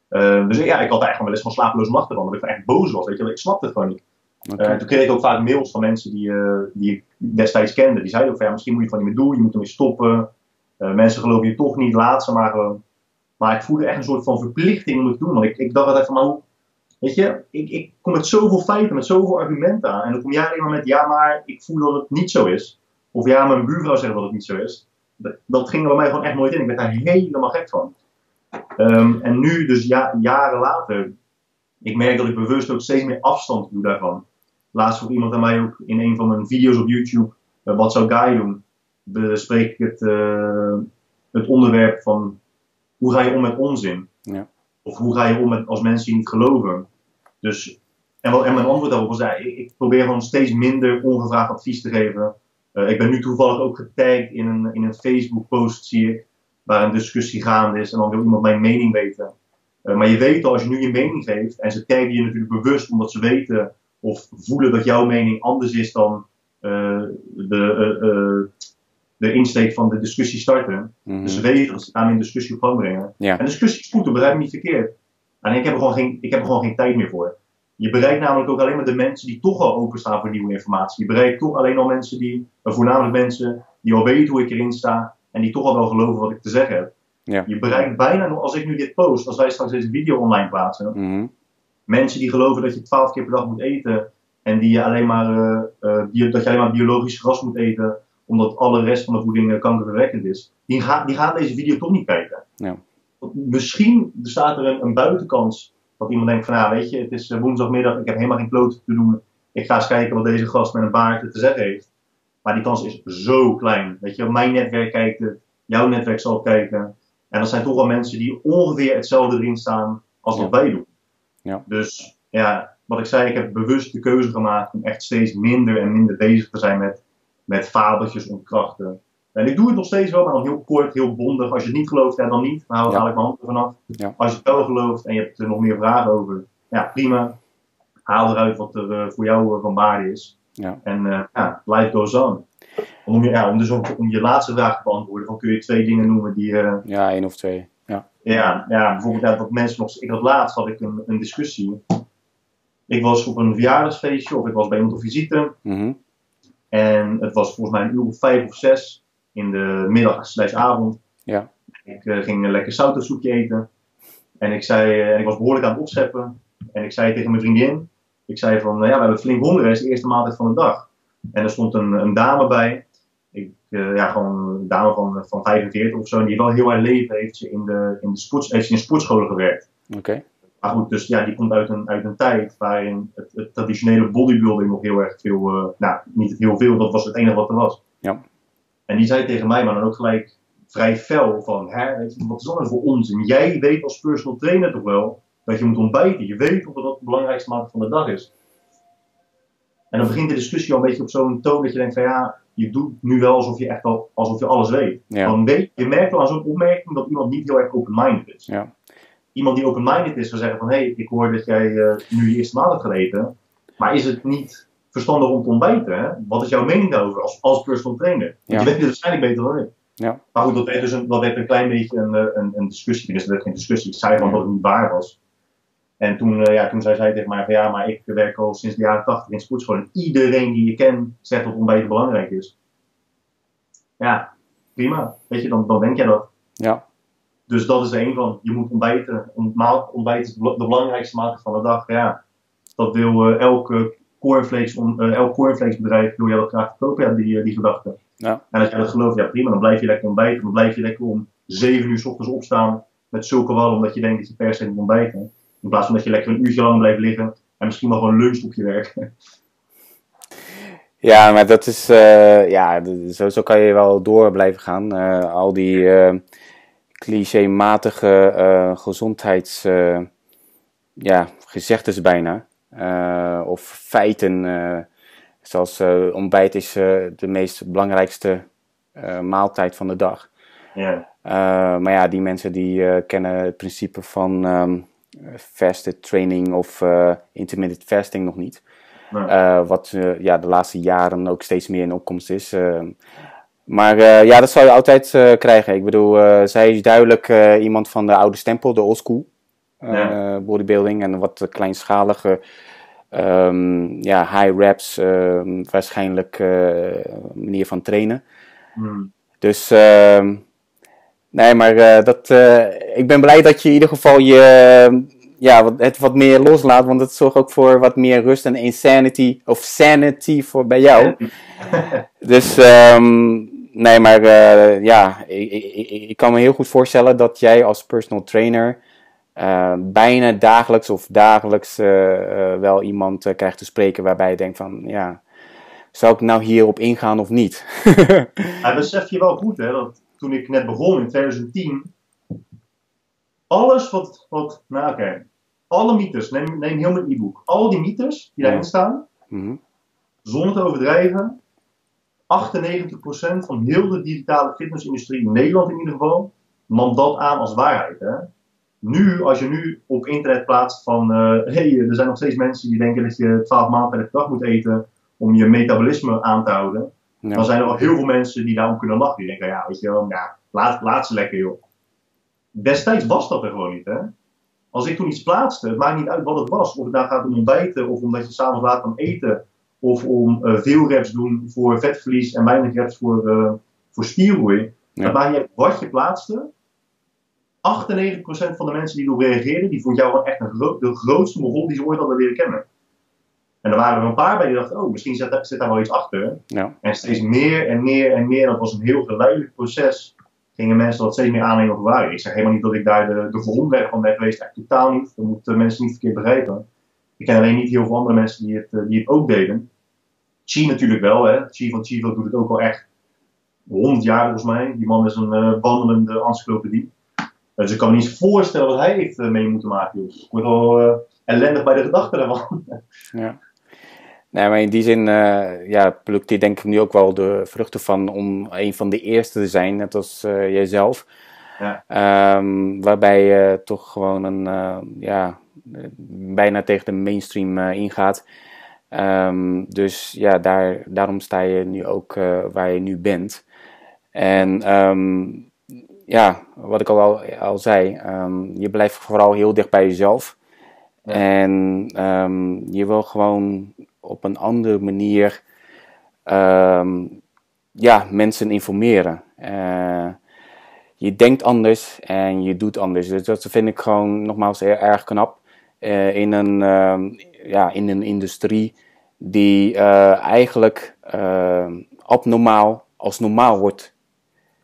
Eh, dus ja, ik had eigenlijk wel eens van slapeloze nachten van, dat ik echt boos was. Weet je, wel. ik snapte het gewoon niet. Eh, toen kreeg ik ook vaak mails van mensen die, eh, die ik destijds kende. Die zeiden ook van ja, misschien moet je het gewoon niet meer doen, je moet ermee stoppen. Eh, mensen geloven je toch niet, laat ze maar gewoon. Maar ik voelde echt een soort van verplichting om het te doen. Want ik, ik dacht altijd van, maar hoe, weet je, ik, ik kom met zoveel feiten, met zoveel argumenten aan. En dan kom jij alleen maar met, ja, maar ik voel dat het niet zo is. Of ja, mijn buurvrouw zegt dat het niet zo is. Dat, dat ging er bij mij gewoon echt nooit in. Ik werd daar helemaal gek van. Ehm, en nu, dus ja, jaren later, ik merk dat ik bewust ook steeds meer afstand doe daarvan. Laatst vroeg iemand aan mij ook in een van mijn video's op YouTube, uh, wat zou Guy doen? Bespreek ik het, uh, het onderwerp van hoe ga je om met onzin?
Ja.
Of hoe ga je om met als mensen je niet geloven? Dus, en, wat, en mijn antwoord daarop was, ja, ik, ik probeer gewoon steeds minder ongevraagd advies te geven. Uh, ik ben nu toevallig ook getagd in een, in een Facebook post, zie ik, waar een discussie gaande is en dan wil iemand mijn mening weten. Uh, maar je weet al, als je nu je mening geeft, en ze taggen je natuurlijk bewust omdat ze weten of voelen dat jouw mening anders is dan uh, de, de insteek van de discussie starten.
Mhm.
Dus ze weten dat ze daarmee een discussie op gang brengen.
Ja.
En discussie is goed, dat begrijp me niet verkeerd. En ik heb, er gewoon geen, ik heb er gewoon geen tijd meer voor. Je bereikt namelijk ook alleen maar de mensen die toch al openstaan voor nieuwe informatie. Je bereikt toch alleen al mensen die, voornamelijk mensen die al weten hoe ik erin sta en die toch al wel geloven wat ik te zeggen heb.
Ja.
Je bereikt bijna nog, als ik nu dit post, als wij straks deze video online plaatsen,
Mhm.
mensen die geloven dat je 12 keer per dag moet eten en die je alleen maar, uh, uh, bio, dat je alleen maar biologisch gras moet eten omdat alle rest van de voeding kankerverwekkend is, die, ga, die gaan deze video toch niet kijken.
Ja.
Misschien bestaat er een, een buitenkans dat iemand denkt van, ja, weet je, het is eh, woensdagmiddag, ik heb helemaal geen kloot te doen, ik ga eens kijken wat deze gast met een baard te zeggen heeft. Maar die kans is zo klein. Weet je, mijn netwerk kijkt het, jouw netwerk zal kijken. En dat zijn toch wel mensen die ongeveer hetzelfde erin staan als wat
Ja.
wij doen.
Ja.
Dus ja, wat ik zei, ik heb bewust de keuze gemaakt om echt steeds minder en minder bezig te zijn met, met fabeltjes ontkrachten. En ik doe het nog steeds wel, maar dan heel kort, heel bondig. Als je het niet gelooft, ja, dan niet. Dan haal
Ja.
haal ik mijn handen vanaf.
Ja.
Als je het wel gelooft en je hebt er nog meer vragen over, ja, prima. Haal eruit wat er eh, voor jou eh, van waarde is.
Ja.
En eh, ja, life goes on. Om, je, ja, om, dus om, om je laatste vraag te beantwoorden, dan kun je twee dingen noemen die,
Ja, één of twee. Ja.
ja, ja, bijvoorbeeld dat mensen nog. Ik had laatst had ik een, een discussie. Ik was op een verjaardagsfeestje of ik was bij iemand op visite.
Mhm.
En het was volgens mij een uur of vijf of zes in de middag slash avond.
Ja.
Ik eh, ging een lekker sautersoepje eten. En ik zei, eh, en ik was behoorlijk aan het opscheppen. En ik zei tegen mijn vriendin, ik zei van, nou ja, we hebben flink honger, is de eerste maaltijd van de dag. En er stond een, een dame bij. Ik, eh, ja, gewoon een dame van, van 45 of zo. Die wel heel haar leven heeft ze in de, in de, sports, heeft ze in sportscholen gewerkt.
Oké.
Maar goed, dus ja, die komt uit een, uit een tijd waarin het, het traditionele bodybuilding nog heel erg veel, eh, nou, niet heel veel, dat was het enige wat er was.
Ja.
En die zei tegen mij, maar dan ook gelijk vrij fel van, hè, weet je, wat is dat nou voor onzin? Jij weet als personal trainer toch wel dat je moet ontbijten. Je weet dat dat de belangrijkste maand van de dag is. En dan begint de discussie al een beetje op zo'n toon dat je denkt van ja, je doet nu wel alsof je echt al, alsof je alles weet.
Ja.
Dan weet je merkt wel aan zo'n opmerking dat iemand niet heel erg open-minded is.
Ja.
Iemand die open-minded is, zou zeggen van hé, hey, ik hoor dat jij eh, nu je eerste maand hebt gegeten, maar is het niet verstandig om te ontbijten? Hè? Wat is jouw mening daarover als, als personal trainer? Want
Ja.
je weet het waarschijnlijk beter dan ik.
Ja.
Maar goed, dat werd dus een, dat werd een klein beetje een, eh, een, een discussie. Dus dat werd geen discussie. Ik zei gewoon dat het niet waar was. En toen, eh, ja, toen zei zij tegen mij van ja, maar ik werk al sinds de jaren 80 in sportschool. En iedereen die je kent zegt dat ontbijten belangrijk is. Ja, prima. Weet je, dan, dan denk jij dat.
Ja.
Dus dat is er een van. Je moet ontbijten. Ontbijten is de belangrijkste maaltijd van de dag. Ja, dat wil eh, elke cornflakes, on- eh, elk cornflakesbedrijf wil jij dat graag verkopen, ja, die, eh, die gedachte.
Ja.
En als jij dat gelooft, ja prima, dan blijf je lekker ontbijten. Dan blijf je lekker om 7 uur s ochtends opstaan met zulke wallen, omdat je denkt dat je per se moet ontbijten. In plaats van dat je lekker een uurtje lang blijft liggen en misschien wel gewoon lunch op je werk.
Ja, maar dat is, eh, ja, zo, zo kan je wel door blijven gaan. Al die eh clichématige gezondheids, ja, gezegdes bijna. Eh, of feiten, eh, zoals eh, ontbijt is de meest belangrijkste maaltijd van de dag.
ja.
Maar ja, die mensen die kennen het principe van ehm fasted training of intermittent fasting nog niet. Wat ja, de laatste jaren ook steeds meer in opkomst is. maar ja, dat zal je altijd krijgen. Ik bedoel, zij is duidelijk iemand van de oude stempel, de old school
Ja.
bodybuilding. En wat kleinschalige, ehm, ja, high reps, ehm, waarschijnlijk eh, manier van trainen.
hmm.
Dus ehm, nee, maar eh, dat, eh, ik ben blij dat je in ieder geval je, eh, ja, wat, het wat meer loslaat. Want het zorgt ook voor wat meer rust en insanity of sanity voor bij jou. Dus nee, maar eh, ja, ik, ik- ik kan me heel goed voorstellen dat jij als personal trainer eh, bijna dagelijks of dagelijks eh, eh, wel iemand eh, krijgt te spreken waarbij je denkt van, ja, zou ik nou hierop ingaan of niet?
Hij besef je wel goed, hè, dat toen ik net begon in 2010, alles wat, wat nou oké, alle mythes, neem, neem heel mijn e-book, al die mythes die daarin
Ja.
staan,
Mhm.
zonder te overdrijven, 98% van heel de digitale fitnessindustrie in Nederland in ieder geval, nam dat aan als waarheid. Hè? Nu, als je nu op internet plaatst van, hé, hey, er zijn nog steeds mensen die denken dat je 12 maanden per dag moet eten om je metabolisme aan te houden,
Ja.
dan zijn er al heel veel mensen die daarom kunnen lachen. Die denken, ja, weet je wel, ja, laat, laat ze lekker joh. Destijds was dat er gewoon niet, hè. Als ik toen iets plaatste, het maakt niet uit wat het was. Of het nou gaat om ontbijten, of omdat je s'avonds laat kan eten. Of om eh, veel reps doen voor vetverlies en weinig reps voor, eh voor spiergroei.
Ja.
Het maakt niet uit wat je plaatste. 98% van de mensen die erop reageerden, die vond jou gewoon echt een de grootste mogol die ze ooit hadden leren kennen. En er waren er een paar bij die dachten, oh, misschien zit, daar- zit daar wel iets achter.
Ja.
En steeds meer en meer en meer, dat was een heel geleidelijk proces, gingen mensen dat steeds meer aannemen voor waar. Ik zeg helemaal niet dat ik daar de, de grondlegger van ben geweest, echt totaal niet. Dat moeten mensen niet verkeerd begrijpen. Ik ken alleen niet heel veel andere mensen die het, eh, die het ook deden. Chi natuurlijk wel, hè. Chi van Chivo doet het ook al echt 100 jaar volgens mij. Die man is een eh, wandelende encyclopedie. Dus ik kan me niet voorstellen wat hij heeft eh, mee moeten maken. Joh. Ik word al eh, ellendig bij de gedachte daarvan.
Ja. Nee, maar in die zin eh, ja, plukt hij denk ik nu ook wel de vruchten van om een van de eerste te zijn, net als jijzelf.
Ja.
Ehm, waarbij je toch gewoon een, ja, bijna tegen de mainstream ingaat. Ehm, dus ja, daar, daarom sta je nu ook waar je nu bent. En ehm, ja, wat ik al, al, al zei, ehm, je blijft vooral heel dicht bij jezelf.
Ja.
En ehm, je wil gewoon op een andere manier ehm, ja, mensen informeren. Eh, je denkt anders en je doet anders. Dus dat vind ik gewoon nogmaals heel erg knap. Eh, in, een, ja, in een industrie die eh, eigenlijk abnormaal als normaal wordt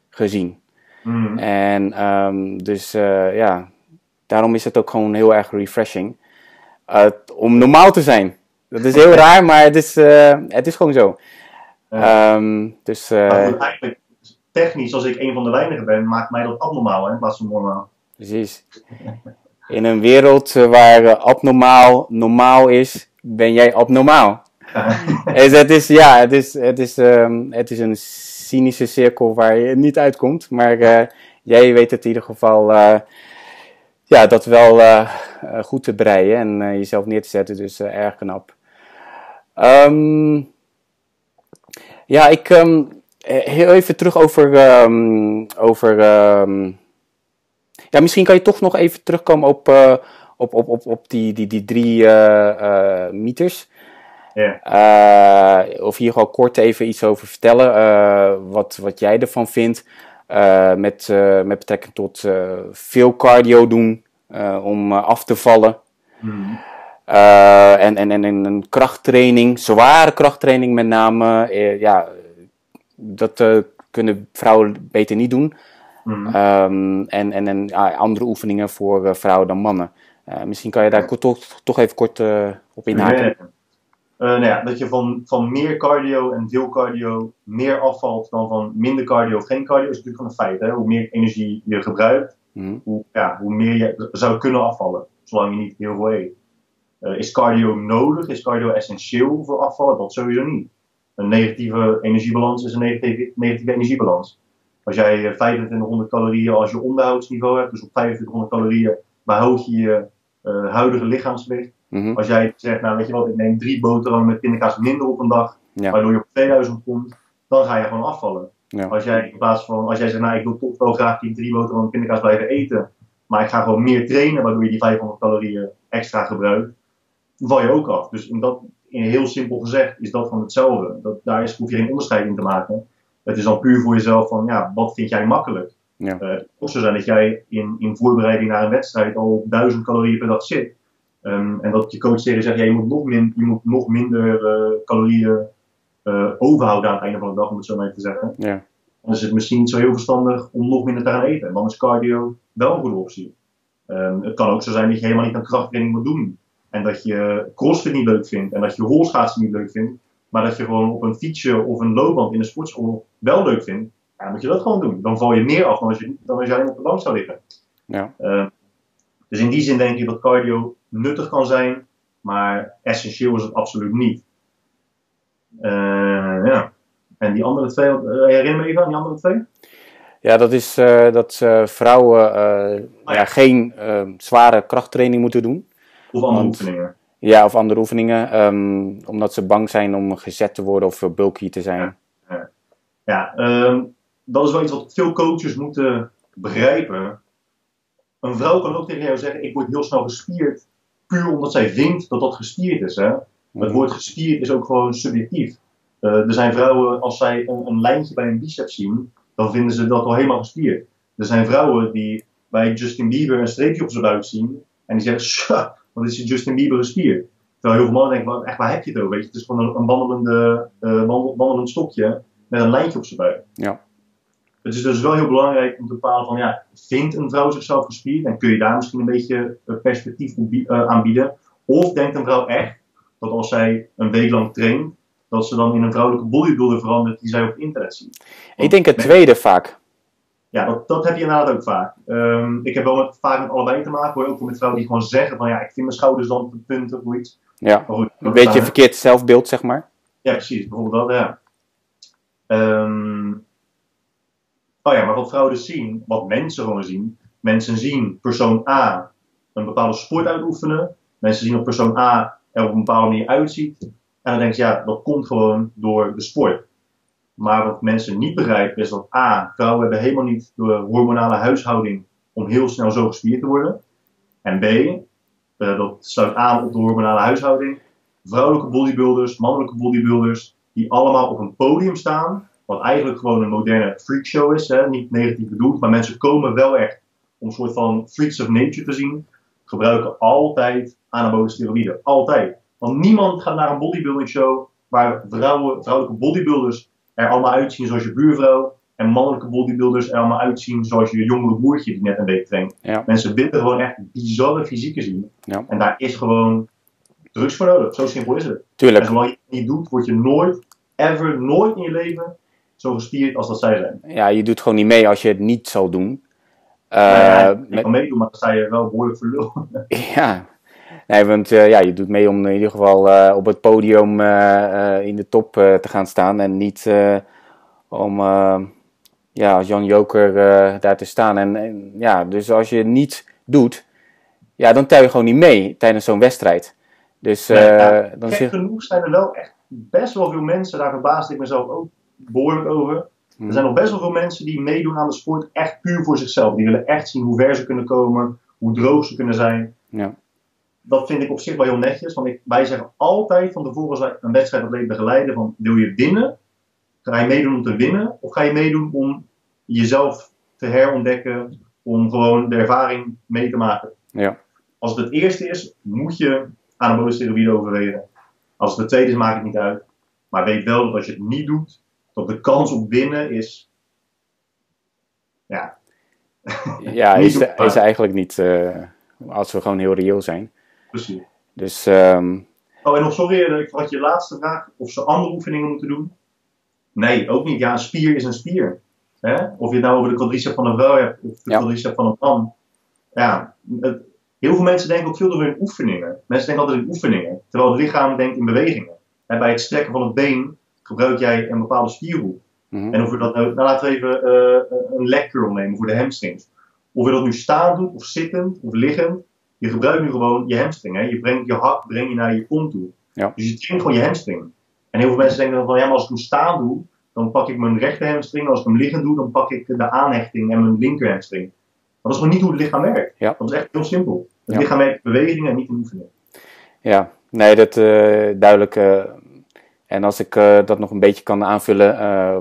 gezien.
Mm.
En ehm, dus eh, ja, daarom is het ook gewoon heel erg refreshing. eh, om normaal te zijn. Dat is heel raar, maar het is, eh, het is gewoon zo. Ehm, dus eh,
eigenlijk, technisch, als ik een van de weinigen ben, maakt mij dat abnormaal hè, in plaats van normaal.
precies. In een wereld eh, waar eh, abnormaal normaal is, ben jij abnormaal. Dus het is, ja, het is, het, is, ehm, het is een cynische cirkel waar je niet uitkomt. Maar eh, jij weet het in ieder geval eh, ja, dat wel eh, goed te breien en jezelf neer te zetten. Dus erg knap. Ehm, ja, ik ehm, eh, heel even terug over. ehm, over ja, misschien kan je toch nog even terugkomen op, op, op, op, op die, die, die drie meters.
Ja.
Eh, of hier gewoon kort even iets over vertellen. eh, wat, wat jij ervan vindt. eh, met, met betrekking tot veel cardio doen om af te vallen.
Mm.
Eh, en, en, en, en een krachttraining, zware krachttraining met name. ja, dat kunnen vrouwen beter niet doen.
Mm.
Ehm, en en, en andere oefeningen voor vrouwen dan mannen. Misschien kan je daar toch, toch even kort op inhaken.
Ja. Eh, nou ja, dat je van, van meer cardio en veel cardio meer afvalt dan van minder cardio of geen cardio, is natuurlijk gewoon een feit. Hè? Hoe meer energie je gebruikt,
Mhm.
hoe, ja, hoe meer je zou kunnen afvallen, zolang je niet heel veel eet. Eh, is cardio nodig? Is cardio essentieel voor afvallen? Dat sowieso niet. Een negatieve energiebalans is een negatieve, negatieve energiebalans. Als jij eh, 2500 calorieën als je onderhoudsniveau hebt, dus op 2500 calorieën behoud je je eh, huidige
Mhm.
Als jij zegt, nou weet je wat, ik neem drie boterhammen met pindakaas minder op een dag,
Ja.
waardoor je op 2000 komt, dan ga je gewoon afvallen.
Ja.
Als jij in plaats van, als jij zegt, nou ik wil toch wel graag die drie boterhammen met pindakaas blijven eten, maar ik ga gewoon meer trainen, waardoor je die 500 calorieën extra gebruikt, dan val je ook af. Dus in dat, in heel simpel gezegd, is dat van hetzelfde. Dat, daar is, hoef je geen onderscheid in te maken. Het is dan puur voor jezelf van, ja, wat vind jij makkelijk?
Ja.
Eh, het kan ook zo zijn dat jij in, in voorbereiding naar een wedstrijd al op 1000 calorieën per dag zit. Ehm, en dat je coach tegen je zegt, ja, je, moet nog min, je moet nog minder eh, calorieën eh, overhouden aan het einde van de dag, om het zo maar even te zeggen.
Ja.
Dan is het misschien niet zo heel verstandig om nog minder te gaan eten. En dan is cardio wel een goede optie. Ehm, het kan ook zo zijn dat je helemaal niet aan krachttraining moet doen. En dat je crossfit niet leuk vindt. En dat je rolschaatsen niet leuk vindt. Maar dat je gewoon op een fietsje of een loopband in een sportschool wel leuk vindt. Ja, dan moet je dat gewoon doen. Dan val je meer af dan als je, dan als alleen op de bank zou liggen.
Ja.
Ehm, dus in die zin denk ik dat cardio nuttig kan zijn. Maar essentieel is het absoluut niet. Eh, ja. En die andere twee, uh, herinner me even aan die andere twee?
Ja, dat is uh, dat vrouwen oh, ja. geen zware krachttraining moeten doen.
Of andere Want, oefeningen.
Ja, of andere oefeningen. Um, omdat ze bang zijn om gezet te worden of bulky te zijn.
Ja, ja. Um, dat is wel iets wat veel coaches moeten begrijpen. Een vrouw kan ook tegen jou zeggen: Ik word heel snel gespierd. Puur omdat zij vindt dat dat gespierd is. Hè? Het woord gespierd is ook gewoon subjectief. Uh, er zijn vrouwen, als zij een, een, lijntje bij een biceps zien, dan vinden ze dat al helemaal gespierd. Er zijn vrouwen die bij Justin Bieber een streepje op zijn buik zien en die zeggen: wat is Justin Bieber gespierd? Terwijl heel veel mannen denken: echt, waar heb je het over? Weet je? Het is gewoon een, een wandelende, wandelend stokje met een lijntje op zijn buik.
Ja.
Het is dus wel heel belangrijk om te bepalen van ja, vindt een vrouw zichzelf gespierd en kun je daar misschien een beetje perspectief uh, aanbieden? Of denkt een vrouw echt dat als zij een week lang traint, dat ze dan in een vrouwelijke bodybuilder verandert die zij op internet ziet? Want
Ik denk het tweede vaak.
Ja, dat, dat heb je inderdaad ook vaak. Um, ik heb wel met, vaak met allebei te maken, hoor. ook met vrouwen die gewoon zeggen van ja, ik vind mijn schouders dan op het punt of iets.
Ja, goed, een beetje een verkeerd zelfbeeld, zeg maar.
Ja, precies. Bijvoorbeeld dat, ja. Um, Oh maar wat vrouwen dus zien, wat mensen gewoon zien. Mensen zien persoon A een bepaalde sport uitoefenen. Mensen zien dat persoon A er op een bepaalde manier uitziet. En dan denken ze, ja, dat komt gewoon door de sport. Maar wat mensen niet begrijpen is dat A, vrouwen hebben helemaal niet de hormonale huishouding om heel snel zo gespierd te worden. En B, uh, dat sluit aan op de hormonale huishouding. Vrouwelijke bodybuilders, mannelijke bodybuilders, die allemaal op een podium staan wat eigenlijk gewoon een moderne freakshow is, hè? niet negatief bedoeld, maar mensen komen wel echt om een soort van freaks of nature te zien, gebruiken altijd anabole steroïden. Altijd. Want niemand gaat naar een bodybuilding show waar vrouwen, vrouwelijke bodybuilders er allemaal uitzien zoals je buurvrouw en mannelijke bodybuilders er allemaal uitzien zoals je jongere broertje die net een week traint.
Ja.
Mensen willen gewoon echt bizarre fysieken zien.
Ja.
En daar is gewoon drugs voor nodig. Zo simpel is het.
Tuurlijk.
En zolang je het niet doet, word je nooit, ever, nooit in je leven zo gespierd als dat zij zijn.
Ja, je doet gewoon niet mee als je het niet zal doen. Uh,
nou ja, je met... kan meedoen, maar dan sta je wel behoorlijk voor
ja. Nee, want uh, ja, je doet mee om in ieder geval uh, op het podium in de top te gaan staan. En niet om ja, als Jan Joker daar te staan. En, en, ja, dus als je het niet doet, ja, dan tel je gewoon niet mee tijdens zo'n wedstrijd. Dus
ja,
dan
genoeg zijn er wel echt best wel veel mensen, daar verbaasde ik mezelf ook behoorlijk over.
Hmm.
Er zijn nog best wel veel mensen die meedoen aan de sport echt puur voor zichzelf. Die willen echt zien hoe ver ze kunnen komen, hoe droog ze kunnen zijn.
Ja.
Dat vind ik op zich wel heel netjes, want ik, wij zeggen altijd van tevoren als wij een wedstrijd atleet begeleiden van wil je winnen? Ga je meedoen om te winnen? Of ga je meedoen om jezelf te herontdekken, om gewoon de ervaring mee te maken?
Ja.
Als het het eerste is, moet je anabole steroïden overwegen. Als het het tweede is, maakt het niet uit. Maar weet wel dat als je het niet doet, de kans op winnen is. Ja.
Ja, is, is eigenlijk niet. Uh, als we gewoon heel reëel zijn.
Precies.
Dus. Um...
Oh, en nog sorry, ik had je laatste vraag. Of ze andere oefeningen moeten doen? Nee, ook niet. Ja, een spier is een spier. Hè? Of je het nou over de quadricep van een vrouw hebt of de
Ja.
quadricep van een man. Ja, het- heel veel mensen denken ook veel veel in oefeningen. Mensen denken altijd in oefeningen, terwijl het lichaam denkt in bewegingen. En bij het strekken van het been gebruik jij een bepaalde spiergroep.
mhm.
En of we dat nou, nou laten we even eh, een leg curl nemen voor de hamstrings. Of je dat nu staand doet, of zittend, of liggend. Je gebruikt nu gewoon je hamstring. Hè? Je brengt je hak breng je naar je kont toe.
Ja.
Dus je traint gewoon je hamstring. En heel veel mensen denken dan van, ja, maar als ik hem staand doe, dan pak ik mijn rechter hamstring. Als ik hem liggend doe, dan pak ik de aanhechting en mijn linker hamstring. Maar dat is gewoon niet hoe het lichaam werkt.
Ja.
Dat is echt heel simpel. Het
Ja.
lichaam werkt in bewegingen en niet in oefeningen.
Ja, nee, dat eh, duidelijk. eh, en als ik eh, dat nog een beetje kan aanvullen, eh,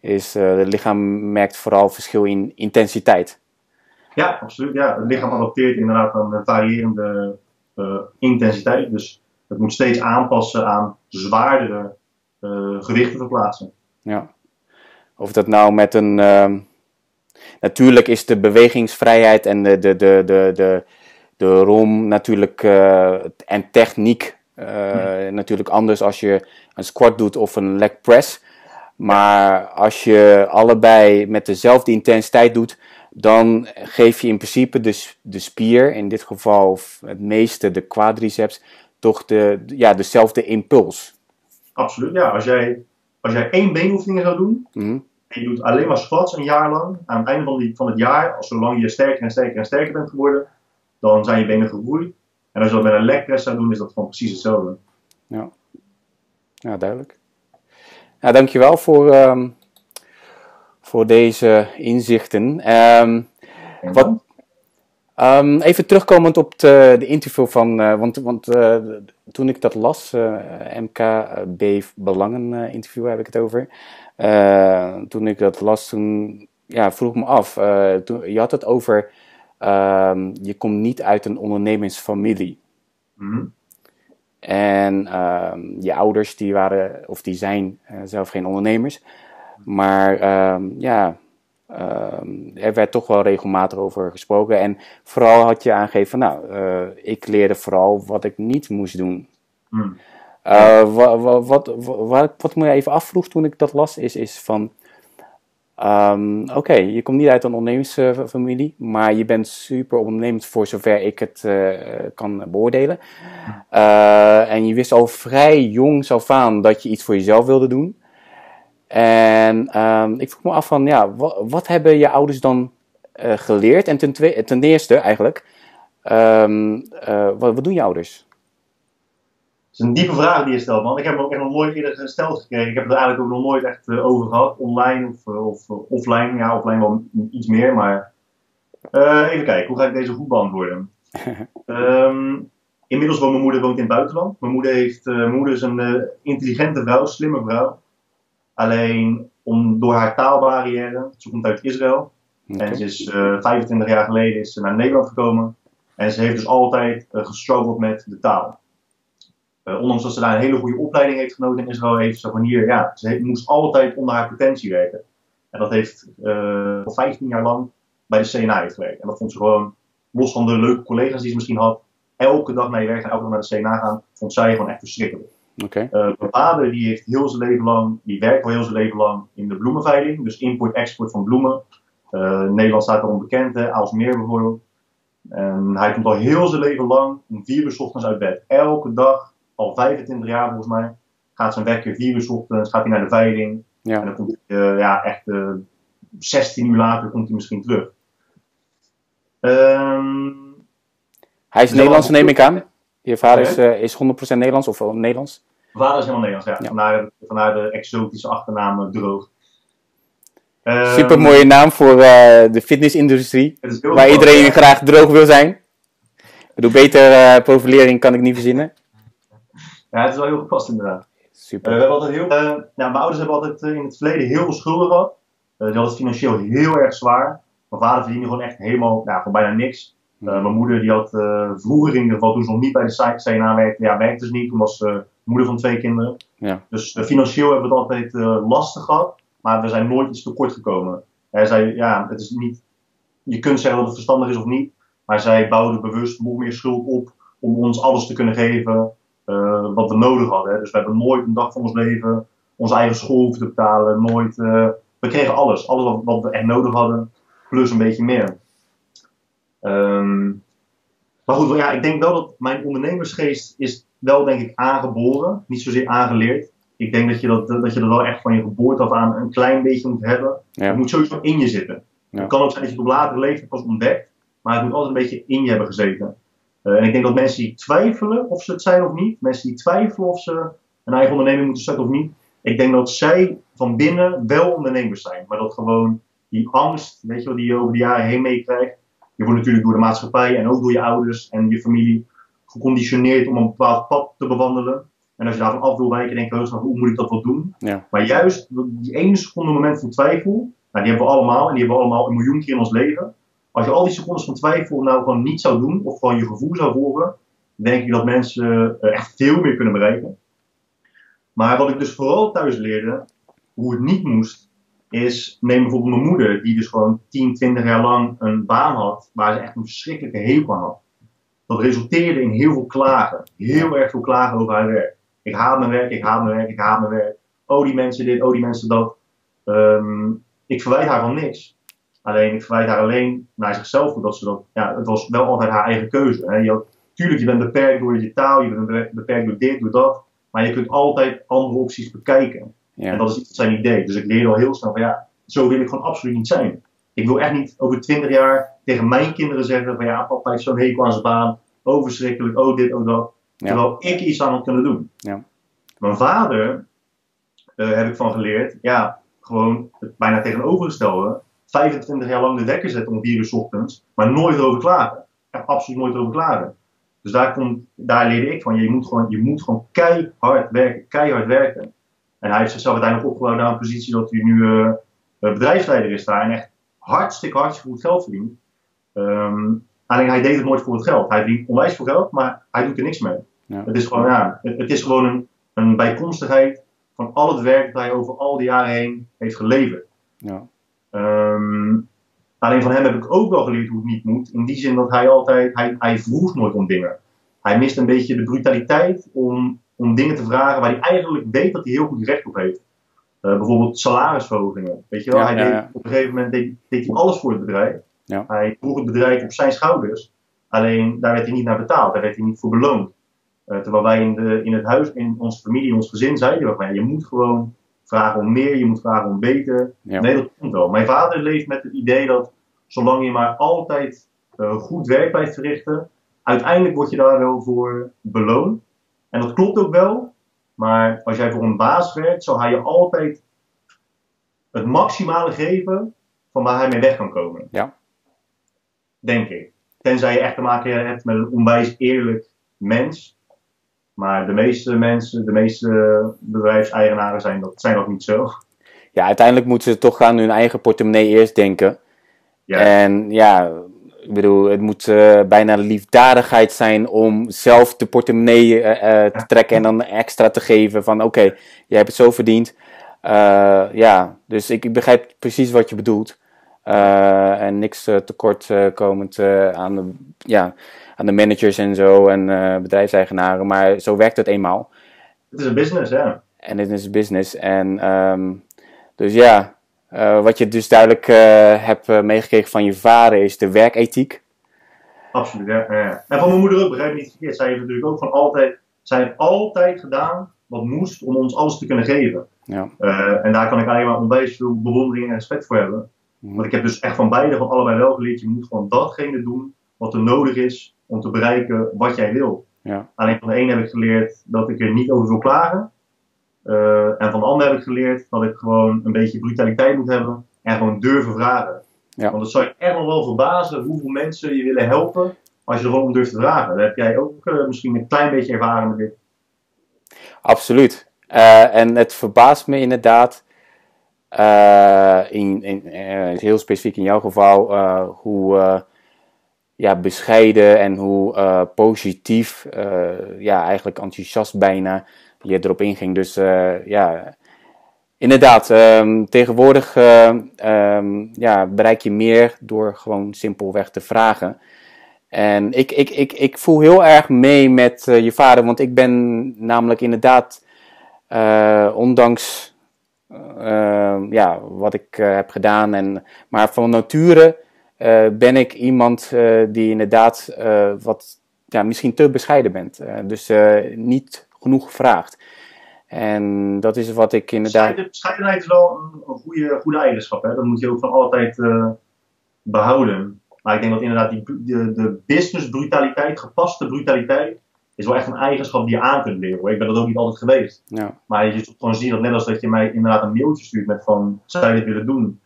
is eh, het lichaam merkt vooral verschil in intensiteit.
Ja, absoluut. Ja. Het lichaam adapteert inderdaad een variërende intensiteit. Dus het moet steeds aanpassen aan zwaardere gewichten verplaatsen.
Ja. Of dat nou met een. ehm, natuurlijk is de bewegingsvrijheid en de, de, de, de, de, de ROM natuurlijk en techniek uh, natuurlijk anders als je een squat doet of een leg press. Maar als je allebei met dezelfde intensiteit doet, dan geef je in principe de, de spier, in dit geval het meeste de quadriceps, toch de, ja, dezelfde impuls.
Absoluut, ja. Als jij, als jij één beenoefening zou doen,
mm
en je doet alleen maar squats een jaar lang, aan het einde van, die, van het jaar, als zolang je sterker en sterker en sterker bent geworden, dan zijn je benen gegroeid. En als je dat met een leg press zou doen, is dat gewoon precies hetzelfde.
Ja, ja duidelijk. Ja, dankjewel voor, um, voor deze inzichten. Um, wat, um, even terugkomend op de, de interview van, uh, want, want uh, toen ik dat las, uh, MKB Belangen interview heb ik het over. toen ik dat las, toen ja, vroeg me af, toen, je had het over, je komt niet uit een ondernemingsfamilie.
Mm
en um, je ouders die waren, of die zijn uh, zelf geen ondernemers. Maar um, ja, er werd toch wel regelmatig over gesproken. En vooral had je aangegeven, nou, uh, ik leerde vooral wat ik niet moest doen.
Hmm.
Uh, wat, wat, wat, wat, me even afvroeg toen ik dat las, is, is van Um, Oké, je komt niet uit een ondernemersfamilie, maar je bent super ondernemend voor zover ik het uh, kan beoordelen. Uh, en je wist al vrij jong af aan dat je iets voor jezelf wilde doen. En um, ik vroeg me af van, ja, wat, wat hebben je ouders dan uh, geleerd? En ten, ten eerste eigenlijk, um, wat, wat doen je ouders?
Is een diepe vraag die je stelt, man. Ik heb hem ook echt nog nooit eerder gesteld gekregen. Ik heb het er eigenlijk ook nog nooit echt uh, over gehad. Online of, uh, of uh, offline. Ja, offline wel iets meer, maar... even kijken, hoe ga ik deze goed beantwoorden? um, inmiddels woont mijn moeder woont in het buitenland. Mijn moeder, heeft, mijn moeder is een intelligente vrouw, slimme vrouw. Alleen om, door haar taalbarrière, ze komt uit Israël. Okay. En ze is 25 jaar geleden is ze naar Nederland gekomen. En ze heeft dus altijd gestruggeld met de taal. Uh, ondanks dat ze daar een hele goede opleiding heeft genoten in Israël, heeft ze van hier, ja, ze heeft, moest altijd onder haar potentie werken. En dat heeft uh, 15 jaar lang bij de CNA gewerkt. En dat vond ze gewoon, los van de leuke collega's die ze misschien had, elke dag naar je werk en elke dag naar de CNA gaan, vond zij gewoon echt verschrikkelijk.
Okay.
Uh, mijn vader die heeft heel zijn leven lang, die werkt al heel zijn leven lang in de bloemenveiling, dus import-export van bloemen. Nederland staat erom bekend, hè, Aalsmeer bijvoorbeeld. En hij komt al heel zijn leven lang om vier uur ochtends uit bed. Elke dag al 25 jaar volgens mij. Gaat zijn wekker 4 uur ochtends, gaat hij naar de veiling.
Ja.
En dan komt hij uh, ja, echt uh, 16 uur later komt hij misschien terug. Um,
hij is Nederlands, neem ik aan. Je vader is, uh, is 100% Nederlands of Nederlands?
Mijn vader is helemaal Nederlands, ja. ja. Vandaar, vandaar de exotische achternaam Droog.
Um, Super mooie naam voor de fitnessindustrie, waar iedereen ja. graag droog wil zijn. Ik bedoel, beter profilering kan ik niet verzinnen.
Ja, het is wel heel gepast inderdaad.
Super.
Uh, we hebben altijd heel, nou, mijn ouders hebben altijd uh, in het verleden heel veel schulden gehad. die hadden het financieel heel erg zwaar. Mijn vader verdiende gewoon echt helemaal, nou, gewoon bijna niks.
Hmm.
mijn moeder die had vroeger in ieder geval, toen ze nog niet bij de CNA werkte, ja, werkte ze niet. Toen was ze moeder van twee kinderen.
Ja.
Dus financieel hebben we het altijd lastig gehad. Maar we zijn nooit iets tekort gekomen. Hij zei, ja, het is niet, je kunt zeggen dat het verstandig is of niet. Maar zij bouwden bewust nog meer schuld op om ons alles te kunnen geven. Uh, wat we nodig hadden. Hè. Dus we hebben nooit een dag van ons leven onze eigen school hoeven te betalen. Nooit, uh, we kregen alles. Alles wat, wat, we echt nodig hadden. Plus een beetje meer. Um, maar goed, ja, ik denk wel dat mijn ondernemersgeest is wel denk ik aangeboren. Niet zozeer aangeleerd. Ik denk dat je dat, dat, je dat wel echt van je geboorte af aan een klein beetje moet hebben.
Ja.
Het moet sowieso in je zitten.
Ja.
Het kan ook zijn dat je het op latere leeftijd pas ontdekt. Maar het moet altijd een beetje in je hebben gezeten. Uh, en ik denk dat mensen die twijfelen of ze het zijn of niet, mensen die twijfelen of ze een eigen onderneming moeten starten of niet, ik denk dat zij van binnen wel ondernemers zijn. Maar dat gewoon die angst, weet je wel, die je over de jaren heen meekrijgt, je wordt natuurlijk door de maatschappij en ook door je ouders en je familie geconditioneerd om een bepaald pad te bewandelen. En als je daarvan af wil wijken, denk je, hoe moet ik dat wel doen?
Ja.
Maar juist die ene seconde moment van twijfel, nou, die hebben we allemaal en die hebben we allemaal een miljoen keer in ons leven. Als je al die secondes van twijfel nou gewoon niet zou doen, of gewoon je gevoel zou volgen, denk ik dat mensen uh, echt veel meer kunnen bereiken. Maar wat ik dus vooral thuis leerde, hoe het niet moest, is, neem bijvoorbeeld mijn moeder, die dus gewoon 10, 20 jaar lang een baan had waar ze echt een verschrikkelijke hekel aan had. Dat resulteerde in heel veel klagen. Heel erg veel klagen over haar werk. Ik haat mijn werk, ik haat mijn werk, ik haat mijn werk. Oh, die mensen dit, oh, die mensen dat. Ehm, ik verwijt haar van niks. Alleen, ik verwijt haar alleen naar zichzelf, ze dat, ja, het was wel altijd haar eigen keuze. Hè. Je had, tuurlijk, je bent beperkt door je taal, je bent beperkt door dit, door dat. Maar je kunt altijd andere opties bekijken. En dat is iets zijn idee. Dus ik leerde al heel snel van ja, zo wil ik gewoon absoluut niet zijn. Ik wil echt niet over twintig jaar tegen mijn kinderen zeggen van ja, papa heeft zo'n hekel aan zijn baan. Oh, verschrikkelijk, oh dit, oh dat. Terwijl ik iets aan had kunnen doen.
Ja.
Mijn vader, uh, heb ik van geleerd, ja, gewoon het bijna tegenovergestelde. 25 jaar lang de wekker zetten om 4 uur ochtends, maar nooit erover klagen. Ja, absoluut nooit erover klagen. Dus daar, komt, daar leerde ik van, je moet, gewoon, je moet gewoon keihard werken, keihard werken. En hij heeft zichzelf uiteindelijk opgebouwd naar een positie dat hij nu uh, bedrijfsleider is daar en echt hartstikke, hartstikke goed geld verdient. Um, alleen hij deed het nooit voor het geld. Hij verdient onwijs veel geld, maar hij doet er niks mee. Ja. Het is gewoon, ja, het, het is gewoon een, een, bijkomstigheid van al het werk dat hij over al die jaren heen heeft geleverd.
Ja.
Um, alleen van hem heb ik ook wel geleerd hoe het niet moet. In die zin dat hij altijd, hij, hij vroeg nooit om dingen. Hij mist een beetje de brutaliteit om om dingen te vragen waar hij eigenlijk weet dat hij heel goed recht op heeft. Uh, bijvoorbeeld salarisverhogingen. Weet je wel, hij Deed, op een gegeven moment deed, deed, hij alles voor het bedrijf. Hij droeg het bedrijf op zijn schouders. Alleen daar werd hij niet naar betaald, daar werd hij niet voor beloond. Uh, terwijl wij in, de, in het huis, in onze familie, in ons gezin zeiden we, je moet gewoon vragen om meer, je moet vragen om beter. Nee, dat komt wel. Mijn vader leeft met het idee dat zolang je maar altijd uh, goed werk blijft verrichten, uiteindelijk word je daar wel voor beloond. En dat klopt ook wel, maar als jij voor een baas werkt, zal hij je altijd het maximale geven van waar hij mee weg kan komen.
Ja.
Denk ik. Tenzij je echt te maken hebt met een onwijs eerlijk mens. Maar de meeste mensen, de meeste bedrijfseigenaren zijn dat, zijn dat niet zo.
Ja, uiteindelijk moeten ze toch aan hun eigen portemonnee eerst denken. Ja. En ja, ik bedoel, het moet uh, bijna liefdadigheid zijn om zelf de portemonnee uh, te trekken en dan extra te geven van oké, okay, jij hebt het zo verdiend. ja, dus ik, ik, begrijp precies wat je bedoelt. en niks tekort komend aan, de, ja, aan de managers en zo en bedrijfseigenaren, maar zo werkt het eenmaal.
Het is een business, ja.
En het is een business. En um, dus ja, uh, wat je dus duidelijk uh, hebt uh, meegekregen van je vader is de werkethiek.
Absoluut, ja. ja. En van mijn moeder ook, begrijp ik niet verkeerd. Zij heeft natuurlijk ook van altijd, zij heeft altijd gedaan wat moest om ons alles te kunnen geven.
Ja.
en daar kan ik alleen maar onwijs veel bewondering en respect voor hebben. Mm. Want ik heb dus echt van beide, van allebei wel geleerd, je moet gewoon datgene doen wat er nodig is om te bereiken wat jij wil.
Ja.
Alleen van de ene heb ik geleerd dat ik er niet over wil klagen. Uh, en van anderen heb ik geleerd dat ik gewoon een beetje brutaliteit moet hebben en gewoon durven vragen.
Ja.
Want het zou je echt nog wel verbazen hoeveel mensen je willen helpen als je er gewoon om durft te vragen. Dan heb jij ook uh, misschien een klein beetje ervaring met dit.
Absoluut. Uh, en het verbaast me inderdaad, in, in, heel specifiek in jouw geval, hoe ja, bescheiden en hoe positief, ja, eigenlijk enthousiast bijna je erop inging. Dus uh, ja, inderdaad, um, tegenwoordig um, ja, bereik je meer door gewoon simpelweg te vragen. En ik, ik, ik, ik voel heel erg mee met je vader, want ik ben namelijk inderdaad, ondanks ehm, ja, wat ik heb gedaan, en, maar van nature ben ik iemand die inderdaad wat ja, misschien te bescheiden bent. dus niet genoeg gevraagd. En dat is wat ik inderdaad.
Bescheidenheid is wel een, goede, goede eigenschap. Hè? Dat moet je ook van altijd uh, behouden. Maar ik denk dat inderdaad die, de, de business brutaliteit, gepaste brutaliteit, is wel echt een eigenschap die je aan kunt leren. Ik ben dat ook niet altijd geweest.
Ja.
Maar je zult gewoon zien dat net als dat je mij inderdaad een mailtje stuurt met van, zou je dit willen doen?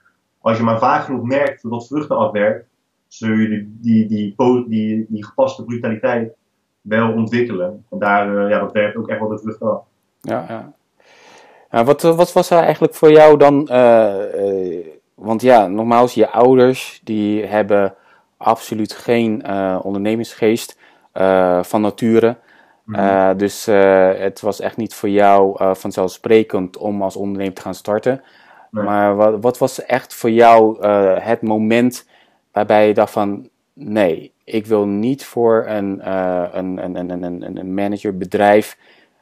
Als je maar vaak genoeg merkt dat vruchten afwerkt, zul je die, die, die, die, die gepaste brutaliteit wel ontwikkelen. En daar, uh, ja, dat werkt ook echt wel de vrucht af.
Ja, ja. ja wat, wat was er eigenlijk voor jou dan? Uh, uh, want ja, nogmaals, je ouders die hebben absoluut geen ondernemingsgeest van nature. Mm dus het was echt niet voor jou vanzelfsprekend om als ondernemer te gaan starten. Maar wat, wat, was echt voor jou uh, het moment waarbij je dacht van nee, ik wil niet voor een, uh, een, een, een, een, een managerbedrijf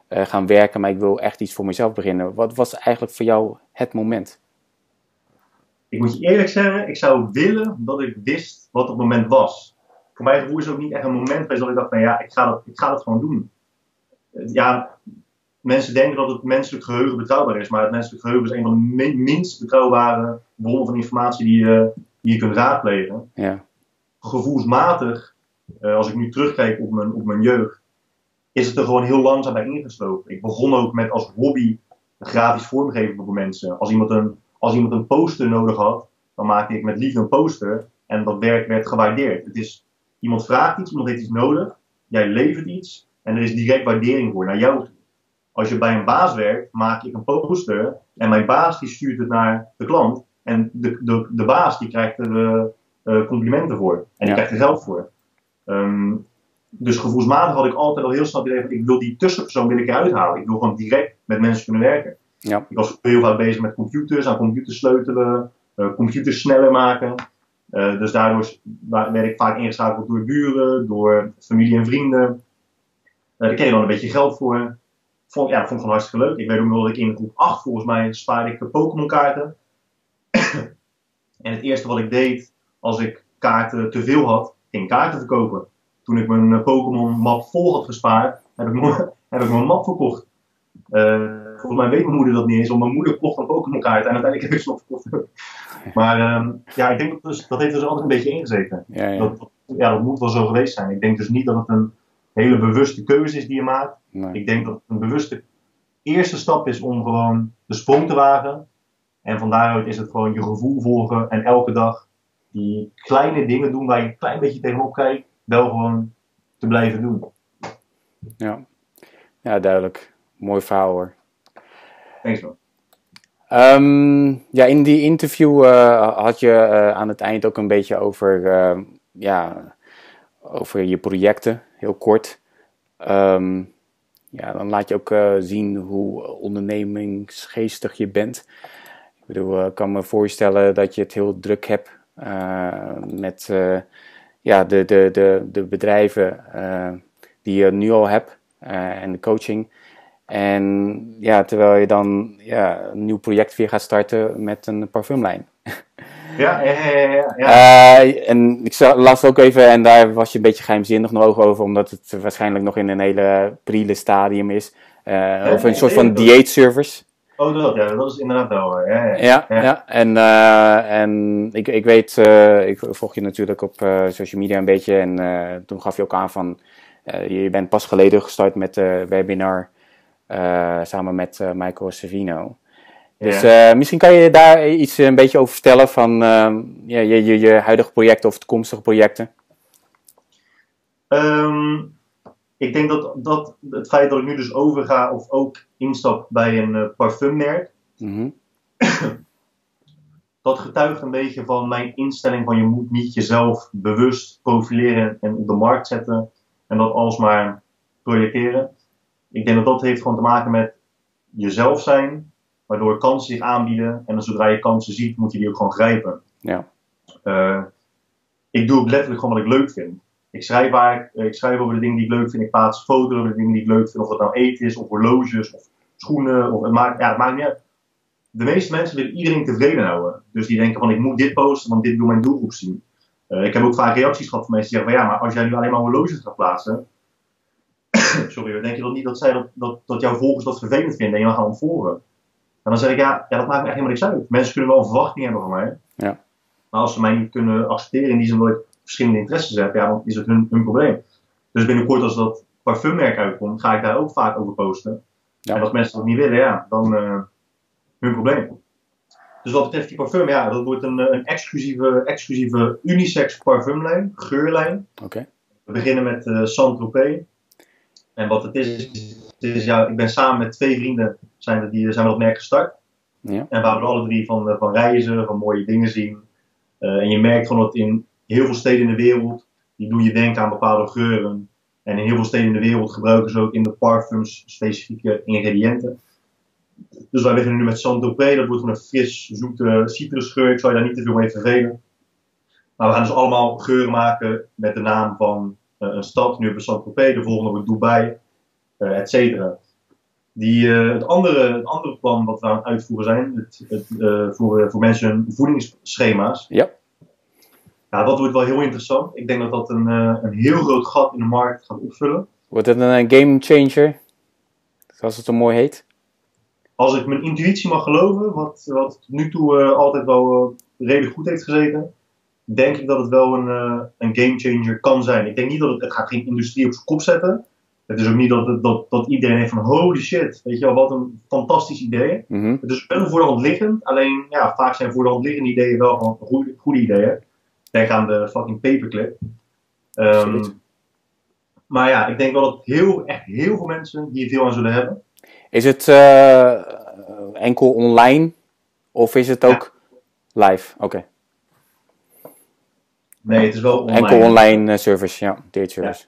uh, gaan werken, maar ik wil echt iets voor mezelf beginnen. Wat was eigenlijk voor jou het moment?
Ik moet je eerlijk zeggen, ik zou willen dat ik wist wat het moment was. Voor mij is het ook niet echt een moment geweest dat ik dacht van ja, ik ga dat, ik ga dat gewoon doen. Ja, mensen denken dat het menselijk geheugen betrouwbaar is, maar het menselijk geheugen is een van de minst betrouwbare bronnen van informatie die je, die je kunt raadplegen.
Ja.
Gevoelsmatig, uh, als ik nu terugkijk op mijn, op mijn jeugd, is het er gewoon heel langzaam bij ingeslopen. Ik begon ook met als hobby grafisch vormgeven voor mensen. Als iemand, een, als iemand een poster nodig had, dan maakte ik met liefde een poster en dat werk werd gewaardeerd. Het is, iemand vraagt iets, iemand heeft iets nodig, jij levert iets en er is direct waardering voor naar jou toe. Als je bij een baas werkt, maak ik een poster en mijn baas die stuurt het naar de klant en de, de, de baas die krijgt er uh, complimenten voor en die krijgt er geld voor. Um, dus gevoelsmatig had ik altijd al heel snel idee van ik wil die tussenpersoon wil ik eruit halen. Ik wil gewoon direct met mensen kunnen werken.
Ja.
Ik was heel vaak bezig met computers, aan computers sleutelen, uh, computers sneller maken. Uh, dus daardoor werd ik vaak ingeschakeld door buren, door familie en vrienden. Uh, daar kreeg je dan een beetje geld voor. Vond, ja, dat vond ik gewoon hartstikke leuk. Ik weet ook nog dat ik in groep 8 volgens mij spaarde ik Pokémon kaarten. en het eerste wat ik deed als ik kaarten te veel had, ging kaarten verkopen toen ik mijn eh, Pokémon map vol had gespaard, heb ik, mijn, heb ik mijn map verkocht. Uh, volgens mij weet mijn moeder dat niet eens, want mijn moeder kocht een Pokémon kaart en uiteindelijk heb ik ze nog verkocht. maar um, ja, ik denk dat dus, dat heeft dus altijd een beetje ingezeten.
Ja, ja.
Dat, ja, dat moet wel zo geweest zijn. Ik denk dus niet dat het een hele bewuste keuze is die je maakt.
Nee.
Ik denk dat het een bewuste eerste stap is om gewoon de sprong te wagen. En van daaruit is het gewoon je gevoel volgen en elke dag die kleine dingen doen waar je een klein beetje tegenop kijkt wel gewoon te blijven doen.
Ja, ja duidelijk. Mooi verhaal hoor.
Thanks man.
Um, ja, in die interview uh, had je uh, aan het eind ook een beetje over, uh, ja, over je projecten, heel kort. Um, ja, dan laat je ook zien hoe ondernemingsgeestig je bent. Ik bedoel, ik kan me voorstellen dat je het heel druk hebt met ja, de, de, de, de bedrijven die je nu al hebt en de coaching. En ja, terwijl je dan ja, een nieuw project weer gaat starten met een parfumlijn.
Ja, ja, ja. ja.
Uh, en ik las ook even, en daar was je een beetje geheimzinnig nog over, omdat het waarschijnlijk nog in een hele prile stadium is. over een soort van dieetservice.
Oh, dat, ja, dat is inderdaad wel. Ja, ja,
ja. ja, ja. En, uh, en ik, ik weet, uh, ik volg je natuurlijk op uh, social media een beetje. En toen gaf je ook aan van, je bent pas geleden gestart met de webinar samen met Michael Savino. Dus misschien kan je daar iets een beetje over vertellen van ja, je, je, je huidige projecten of toekomstige projecten.
Um, ik denk dat, dat het feit dat ik nu dus overga of ook instap bij een uh, parfummerk,
mm-hmm.
dat getuigt een beetje van mijn instelling van je moet niet jezelf bewust profileren en op de markt zetten en dat alsmaar projecteren. Ik denk dat dat heeft gewoon te maken met jezelf zijn, waardoor kansen zich aanbieden en dan zodra je kansen ziet, moet je die ook gewoon grijpen.
Ja.
Uh, ik doe ook letterlijk gewoon wat ik leuk vind. Ik schrijf, waar, ik schrijf over de dingen die ik leuk vind. Ik plaats foto's over de dingen die ik leuk vind. Of het nou eten is, of horloges, of schoenen. Of, het, maakt, ja, het maakt niet uit. De meeste mensen willen iedereen tevreden houden. Dus die denken van ik moet dit posten, want dit wil mijn doelgroep zien. Uh, ik heb ook vaak reacties gehad van mensen die zeggen van ja, maar als jij nu alleen maar horloges gaat plaatsen. sorry, denk je dan niet dat, zij dat, dat, dat jouw volgers dat vervelend vinden en je dan gaan ontvoeren? En dan zeg ik ja, ja, dat maakt me echt helemaal niks uit. Mensen kunnen wel een verwachting hebben van mij.
Ja.
Maar als ze mij niet kunnen accepteren in die zin dat ik verschillende interesses heb, ja, dan is het hun, hun probleem. Dus binnenkort als dat parfummerk uitkomt, ga ik daar ook vaak over posten.
Ja.
En als mensen dat niet willen, ja, dan uh, hun probleem. Dus wat betreft die parfum, ja, dat wordt een, een exclusieve, exclusieve unisex parfumlijn, geurlijn.
Okay.
We beginnen met uh, Saint-Tropez. En wat het is, is ja, ik ben samen met twee vrienden zijn we, die, zijn we dat merk gestart.
Ja.
En we houden alle drie van, van reizen, van mooie dingen zien. Uh, en je merkt gewoon dat in heel veel steden in de wereld, die doen je denken aan bepaalde geuren. En in heel veel steden in de wereld gebruiken ze ook in de parfums specifieke ingrediënten. Dus wij beginnen nu met Saint-Tropez. Dat wordt gewoon een fris, zoete citrusgeur. Ik zou je daar niet te veel mee vervelen. Maar we gaan dus allemaal geuren maken met de naam van eh, een stad. Nu hebben we Saint-Tropez, de volgende wordt Dubai, uh, et cetera. Die, eh, het, andere, het andere plan wat we aan het uitvoeren zijn, het, het, eh, voor, voor mensen hun voedingsschema's.
Ja.
Ja, dat wordt wel heel interessant. Ik denk dat dat een, eh, een heel groot gat in de markt gaat opvullen.
Wordt het een eh, game changer? Zoals het zo mooi heet.
Als ik mijn intuïtie mag geloven, wat, wat tot nu toe eh, altijd wel eh, redelijk goed heeft gezeten, denk ik dat het wel een, eh, een game changer kan zijn. Ik denk niet dat het, het gaat geen industrie op zijn kop zetten. Het is ook niet dat, dat, dat iedereen heeft van holy shit, weet je wel, wat een fantastisch idee.
Mhm.
Het is wel voor de hand liggend, alleen ja, vaak zijn voor de hand liggende ideeën wel gewoon goede, goede ideeën. Denk aan de fucking paperclip. Ehm, maar ja, ik denk wel dat heel, echt heel veel mensen hier veel aan zullen hebben.
Is het eh, enkel online of is het
Ja.
ook live? Oké.
Nee, het is wel online.
Enkel online eh, service, ja. Date service.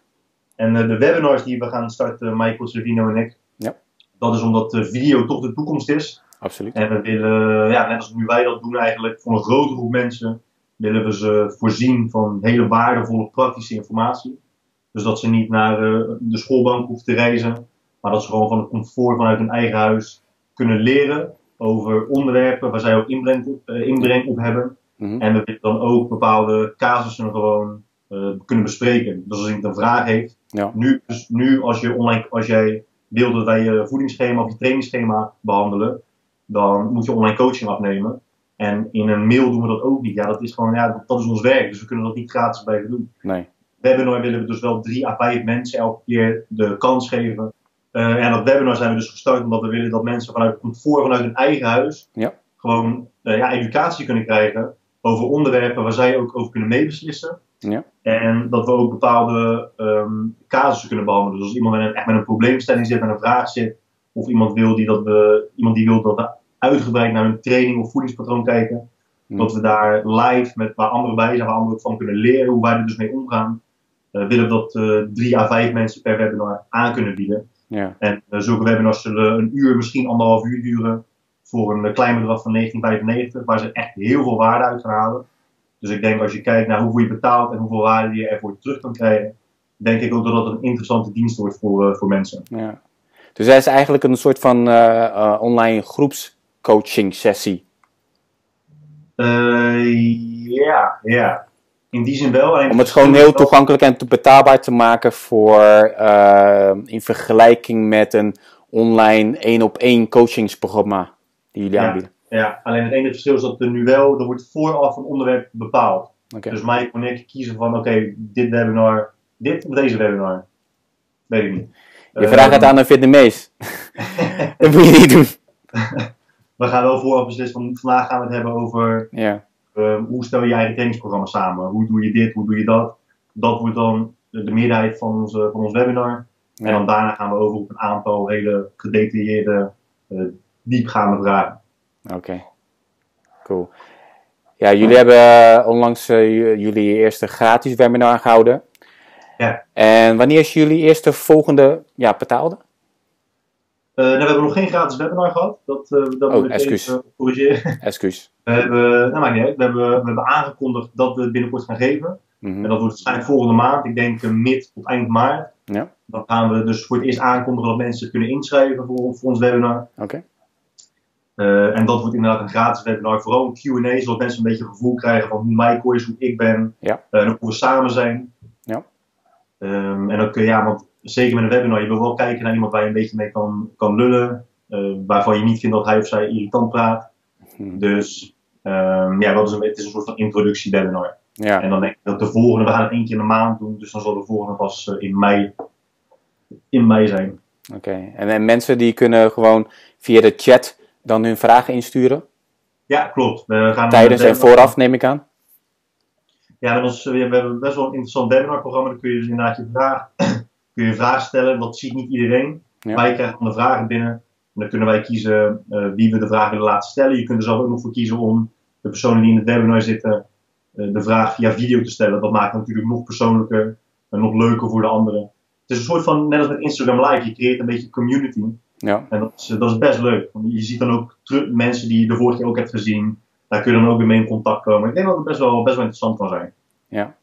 En eh, de webinars die we gaan starten, Michael, Servino en ik,
Ja.
dat is omdat de video toch de toekomst is.
Absoluut.
En we willen, ja, net als nu wij dat doen eigenlijk, voor een grote groep mensen, willen we ze voorzien van hele waardevolle praktische informatie. Dus dat ze niet naar eh, de schoolbank hoeven te reizen, maar dat ze gewoon van het comfort vanuit hun eigen huis kunnen leren over onderwerpen waar zij ook inbreng op, eh, inbreng op hebben.
Mhm.
En we willen dan ook bepaalde casussen gewoon kunnen bespreken. Dus als iemand een vraag heeft,
Ja.
nu, dus nu als, je online, als jij wil dat wij je voedingsschema of je trainingsschema behandelen, dan moet je online coaching afnemen. En in een mail doen we dat ook niet. Ja, dat is gewoon, ja, dat, is ons werk. Dus we kunnen dat niet gratis blijven doen.
Nee.
Webinar willen we dus wel drie à vijf mensen elke keer de kans geven. Eh, en dat webinar zijn we dus gestart omdat we willen dat mensen vanuit het comfort, vanuit hun eigen huis,
Ja.
gewoon eh, ja, educatie kunnen krijgen over onderwerpen waar zij ook over kunnen meebeslissen.
Ja.
En dat we ook bepaalde ehm, casussen kunnen behandelen. Dus als iemand met een, echt met een probleemstelling zit, met een vraag zit, of iemand wil die dat we, iemand die wil dat we uitgebreid naar hun training of voedingspatroon kijken, dat we daar live met waar anderen bij zijn, waar anderen ook van kunnen leren hoe wij er dus mee omgaan, eh, willen we dat eh, drie à vijf mensen per webinar aan kunnen bieden.
Ja.
En eh, zulke webinars zullen een uur, misschien anderhalf uur duren voor een klein bedrag van 1995, waar ze echt heel veel waarde uit gaan halen. Dus ik denk als je kijkt naar hoeveel je betaalt en hoeveel waarde je ervoor terug kan krijgen, denk ik ook dat dat een interessante dienst wordt voor, eh, voor mensen.
ja. Dus dat is eigenlijk een soort van eh, eh, online groepscoaching sessie.
Eh, ja, ja. In die zin wel.
Om het gewoon heel toegankelijk en betaalbaar te maken voor in vergelijking met een online één op één coachingsprogramma die jullie
Ja.
aanbieden.
Ja, alleen het enige verschil is dat er nu wel, er wordt vooraf een onderwerp bepaald. Dus Mike en ik kiezen van, oké, dit webinar, dit of deze webinar. Weet ik niet.
Je vraagt het aan een Vietnamees. dat moet je niet doen.
We gaan wel vooraf beslissen, van vandaag gaan we het hebben over ehm, hoe stel je je eigen trainingsprogramma samen. Hoe doe je dit, hoe doe je dat. Dat wordt dan de, de meerderheid van, onze, van ons webinar. En dan daarna gaan we over op een aantal hele gedetailleerde, eh, diepgaande vragen.
Oké. Cool. Ja, jullie hebben onlangs eh, jullie eerste gratis webinar gehouden.
Ja.
En wanneer is jullie eerste volgende ja, betaalde?
Eh, nou, we hebben nog geen gratis webinar gehad. Dat, eh dat
Oh,
moet ik
excuus.
even corrigeren.
Excuus.
We hebben, nou, maakt niet uit. We hebben, we hebben aangekondigd dat we het binnenkort gaan geven.
Mhm.
En dat wordt waarschijnlijk volgende maand. Ik denk mid tot eind maart.
Ja.
Dan gaan we dus voor het eerst aankondigen dat mensen kunnen inschrijven voor, voor ons webinar.
Oké.
Eh, en dat wordt inderdaad een gratis webinar. Vooral een Q&A, zodat mensen een beetje een gevoel krijgen van hoe Michael is, hoe ik ben.
Ja.
eh, en hoe we samen zijn.
Ja.
Ehm, en ook, eh, ja, want zeker met een webinar, je wil wel kijken naar iemand waar je een beetje mee kan, kan lullen. eh, waarvan je niet vindt dat hij of zij irritant praat.
Mhm.
Dus ehm, ja, dat is een, het is een soort van introductie-webinar.
Ja.
En dan denk ik dat de volgende, we gaan het één keer in de maand doen. Dus dan zal de volgende pas in mei, in mei zijn.
Oké. En, en mensen die kunnen gewoon via de chat dan hun vragen insturen?
Ja, klopt. We gaan
Tijdens en vooraf neem ik aan?
Ja, met ons, we hebben best wel een interessant webinarprogramma. Dan kun je dus inderdaad je vraag, kun je vragen stellen. Dat ziet niet iedereen.
Ja.
Wij krijgen dan de vragen binnen. En dan kunnen wij kiezen eh, wie we de vraag willen laten stellen. Je kunt er zelf ook nog voor kiezen om de personen die in het webinar zitten eh, de vraag via video te stellen. Dat maakt het natuurlijk nog persoonlijker en nog leuker voor de anderen. Het is een soort van, net als met Instagram Live, je creëert een beetje community.
Ja.
En dat is, dat is best leuk. Want je ziet dan ook terug, mensen die je de vorige keer ook hebt gezien. Daar kun je dan ook weer mee in contact komen. Ik denk dat het best wel, best wel interessant kan zijn.
Ja,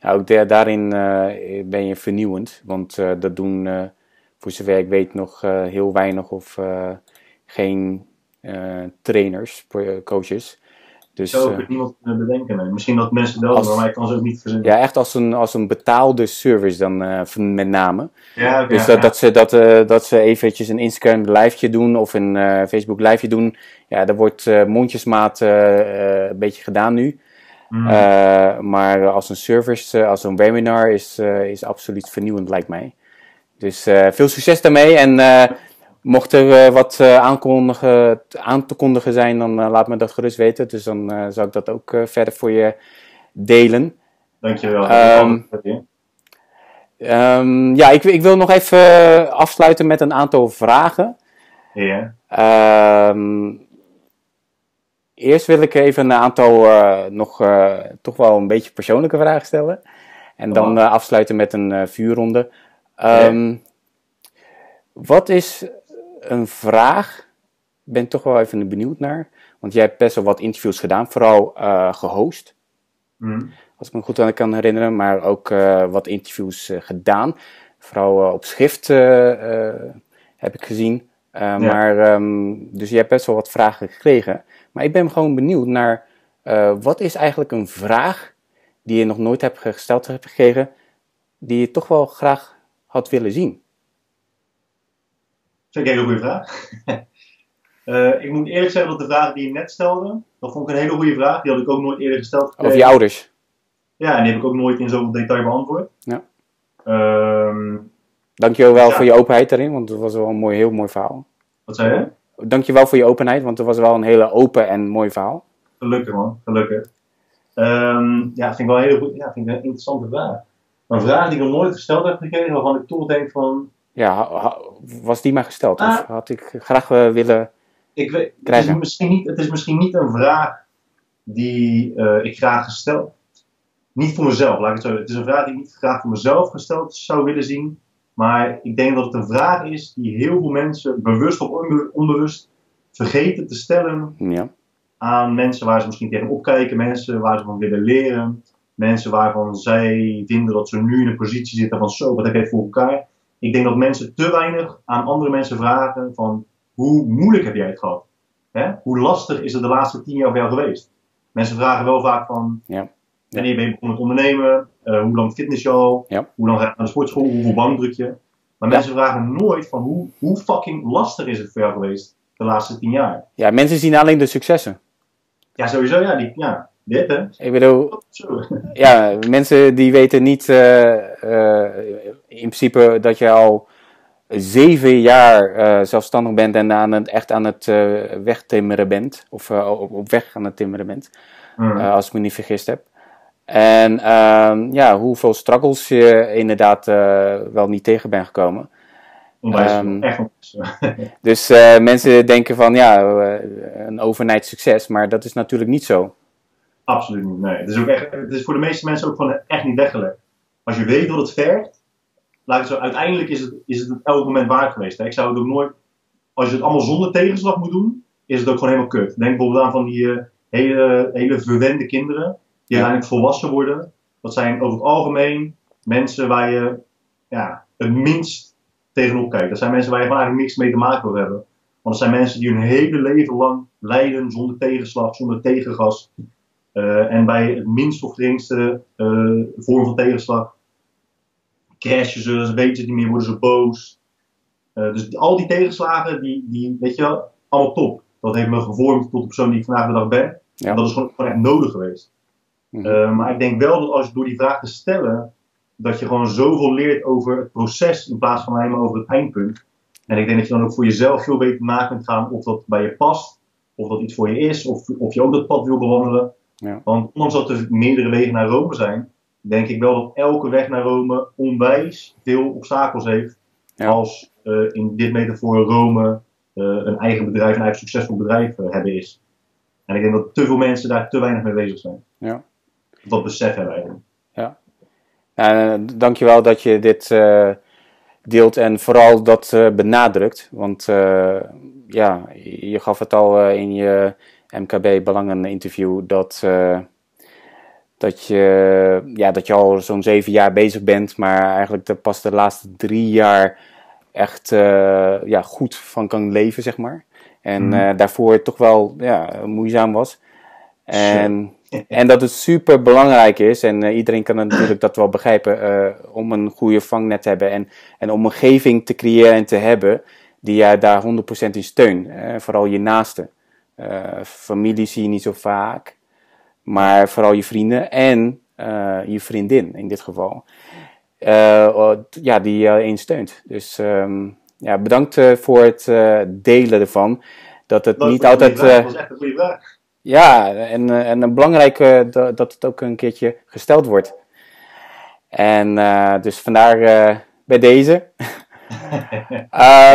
ja ook da- daarin eh, ben je vernieuwend. Want eh, dat doen, eh, voor zover ik weet, nog heel weinig of geen trainers, coaches. Dus
Zo
eh,
ook niemand kunnen bedenken. nee. Misschien dat mensen wel,
Als-
maar ik kan ze ook niet verzinnen.
ja, echt als een, als een betaalde service dan eh, met name.
Ja,
Dus
ja,
dat, dat, ze, dat, eh, dat ze eventjes een Instagram liveje doen of een Facebook liveje doen. Ja, dat wordt mondjesmaat een beetje gedaan nu.
Mm.
Eh, maar als een service, als een webinar is, is absoluut vernieuwend, lijkt mij. Dus veel succes daarmee. En mocht er eh, wat eh, aankondigen, aan te kondigen zijn, dan eh, laat me dat gerust weten. Dus dan zal ik dat ook verder voor je delen.
Dankjewel.
Ehm, ja, ik, ik wil nog even afsluiten met een aantal vragen.
ja.
Ehm, eerst wil ik even een aantal nog toch wel een beetje persoonlijke vragen stellen. En dan
Oh.
afsluiten met een vuurronde. Wat is een vraag? Ik ben toch wel even benieuwd naar. Want jij hebt best wel wat interviews gedaan, vooral eh gehost
Mm.
als ik me goed aan kan herinneren, maar ook eh, wat interviews eh, gedaan. Vooral op schrift heb ik gezien. Maar, ehm, dus je hebt best wel wat vragen gekregen. Maar ik ben gewoon benieuwd naar wat is eigenlijk een vraag die je nog nooit hebt gesteld hebt gekregen, die je toch wel graag had willen zien.
Vind ik een hele goede vraag. Eh, ik moet eerlijk zeggen dat de vraag die je net stelde, dat vond ik een hele goede vraag. Die had ik ook nooit eerder gesteld
Over
gekregen.
je ouders.
Ja, en die heb ik ook nooit in zoveel detail beantwoord.
Ja.
Ehm,
Dankjewel wel
Ja.
voor je openheid daarin, want het was wel een mooi, heel mooi verhaal.
wat zei je?
Dankjewel voor je openheid, want het was wel een hele open en mooi verhaal.
Gelukkig man, gelukkig. Ehm, ja, vind ik wel een hele ja, vind ik een interessante vraag. Een vraag die ik nog nooit gesteld heb gekregen, waarvan ik toch denk van,
Ja, was die maar gesteld? Of
Ah.
had ik graag eh, willen...
ik weet, het, is
Krijgen.
misschien niet, het is misschien niet een vraag die eh, ik graag gesteld, niet voor mezelf, laat ik het zo. Het is een vraag die ik niet graag voor mezelf gesteld zou willen zien. Maar ik denk dat het een vraag is die heel veel mensen, bewust of onbe- onbewust, vergeten te stellen
Ja,
aan mensen waar ze misschien tegen opkijken, mensen waar ze van willen leren, mensen waarvan zij vinden dat ze nu in een positie zitten van zo, wat heb jij voor elkaar? Ik denk dat mensen te weinig aan andere mensen vragen van hoe moeilijk heb jij het gehad? Hè? Hoe lastig is het de laatste tien jaar voor jou geweest? Mensen vragen wel vaak van
Ja.
wanneer ben je begonnen met ondernemen? Eh, hoe lang fitness je al?
Ja.
Hoe lang ga je naar de sportschool? Hoeveel bank druk je? Maar mensen vragen nooit van hoe, hoe fucking lastig is het voor jou geweest de laatste tin jaar?
ja mensen zien alleen de successen.
Ja, sowieso, ja, die, ja dit hè.
Ik bedoel, ja, mensen die weten niet eh, eh, in principe dat je al zeven jaar eh, zelfstandig bent en aan het, echt aan het wegtimmeren bent. Of op, op weg aan het timmeren bent.
Hmm.
als ik me niet vergist heb. En ehm, ja, hoeveel struggles je inderdaad wel niet tegen bent gekomen. Ehm. Dus mensen denken van ja, een overnight succes, maar dat is natuurlijk niet zo.
Absoluut niet. Nee. Het, is ook echt, het is voor de meeste mensen ook gewoon echt niet weggelegd. Als je weet wat het vergt, het zo, uiteindelijk is het, is het elk moment waard geweest. Hè. Ik zou het ook nooit, als je het allemaal zonder tegenslag moet doen, is het ook gewoon helemaal kut. Denk bijvoorbeeld aan van die eh, hele, hele verwende kinderen, die
Ja.
uiteindelijk volwassen worden. Dat zijn over het algemeen mensen waar je ja, het minst tegenop kijkt. Dat zijn mensen waar je gewoon eigenlijk niks mee te maken wil hebben. Want dat zijn mensen die hun hele leven lang lijden zonder tegenslag, zonder tegengas. Eh, en bij het minst of geringste eh, vorm van tegenslag crashen ze, ze weten het niet meer, worden ze boos. Eh, dus al die tegenslagen, die, die, weet je wel, allemaal top. Dat heeft me gevormd tot de persoon die ik vandaag de dag ben.
Ja.
En dat is gewoon, gewoon echt nodig geweest.
Mhm.
Maar ik denk wel dat als je door die vraag te stellen, dat je gewoon zoveel leert over het proces in plaats van alleen maar over het eindpunt. En ik denk dat je dan ook voor jezelf veel beter na kunt gaan of dat bij je past, of dat iets voor je is, of, of je ook dat pad wil bewandelen.
Ja.
Want ondanks dat er meerdere wegen naar Rome zijn, denk ik wel dat elke weg naar Rome onwijs veel obstakels heeft.
Ja.
Als eh, in dit metafoor Rome eh, een eigen bedrijf, een eigen succesvol bedrijf eh, hebben is. En ik denk dat te veel mensen daar te weinig mee bezig zijn.
Ja.
Dat besef hebben eigenlijk.
Ja, eh, dankjewel dat je dit, deelt en vooral dat benadrukt. Want ja, je gaf het al in je MKB Belangen interview dat dat je, ja, dat je al zo'n zeven jaar bezig bent, maar eigenlijk de, pas de laatste drie jaar echt uh, ja, goed van kan leven, zeg maar. En mm. uh, daarvoor toch wel ja, moeizaam was. En, en dat het super belangrijk is, en uh, iedereen kan natuurlijk dat wel begrijpen, om een goede vangnet te hebben en, en om een omgeving te creëren en te hebben die jij daar 100% in steunt. vooral je naasten. Familie zie je niet zo vaak maar vooral je vrienden en uh, je vriendin in dit geval. Uh, ja, die je uh, steunt. Dus um, ja, bedankt voor het delen ervan. Dat het
dat
niet altijd.
dat was echt een goede vraag.
Ja, en, en een belangrijke dat, dat het ook een keertje gesteld wordt. En dus vandaar bij deze.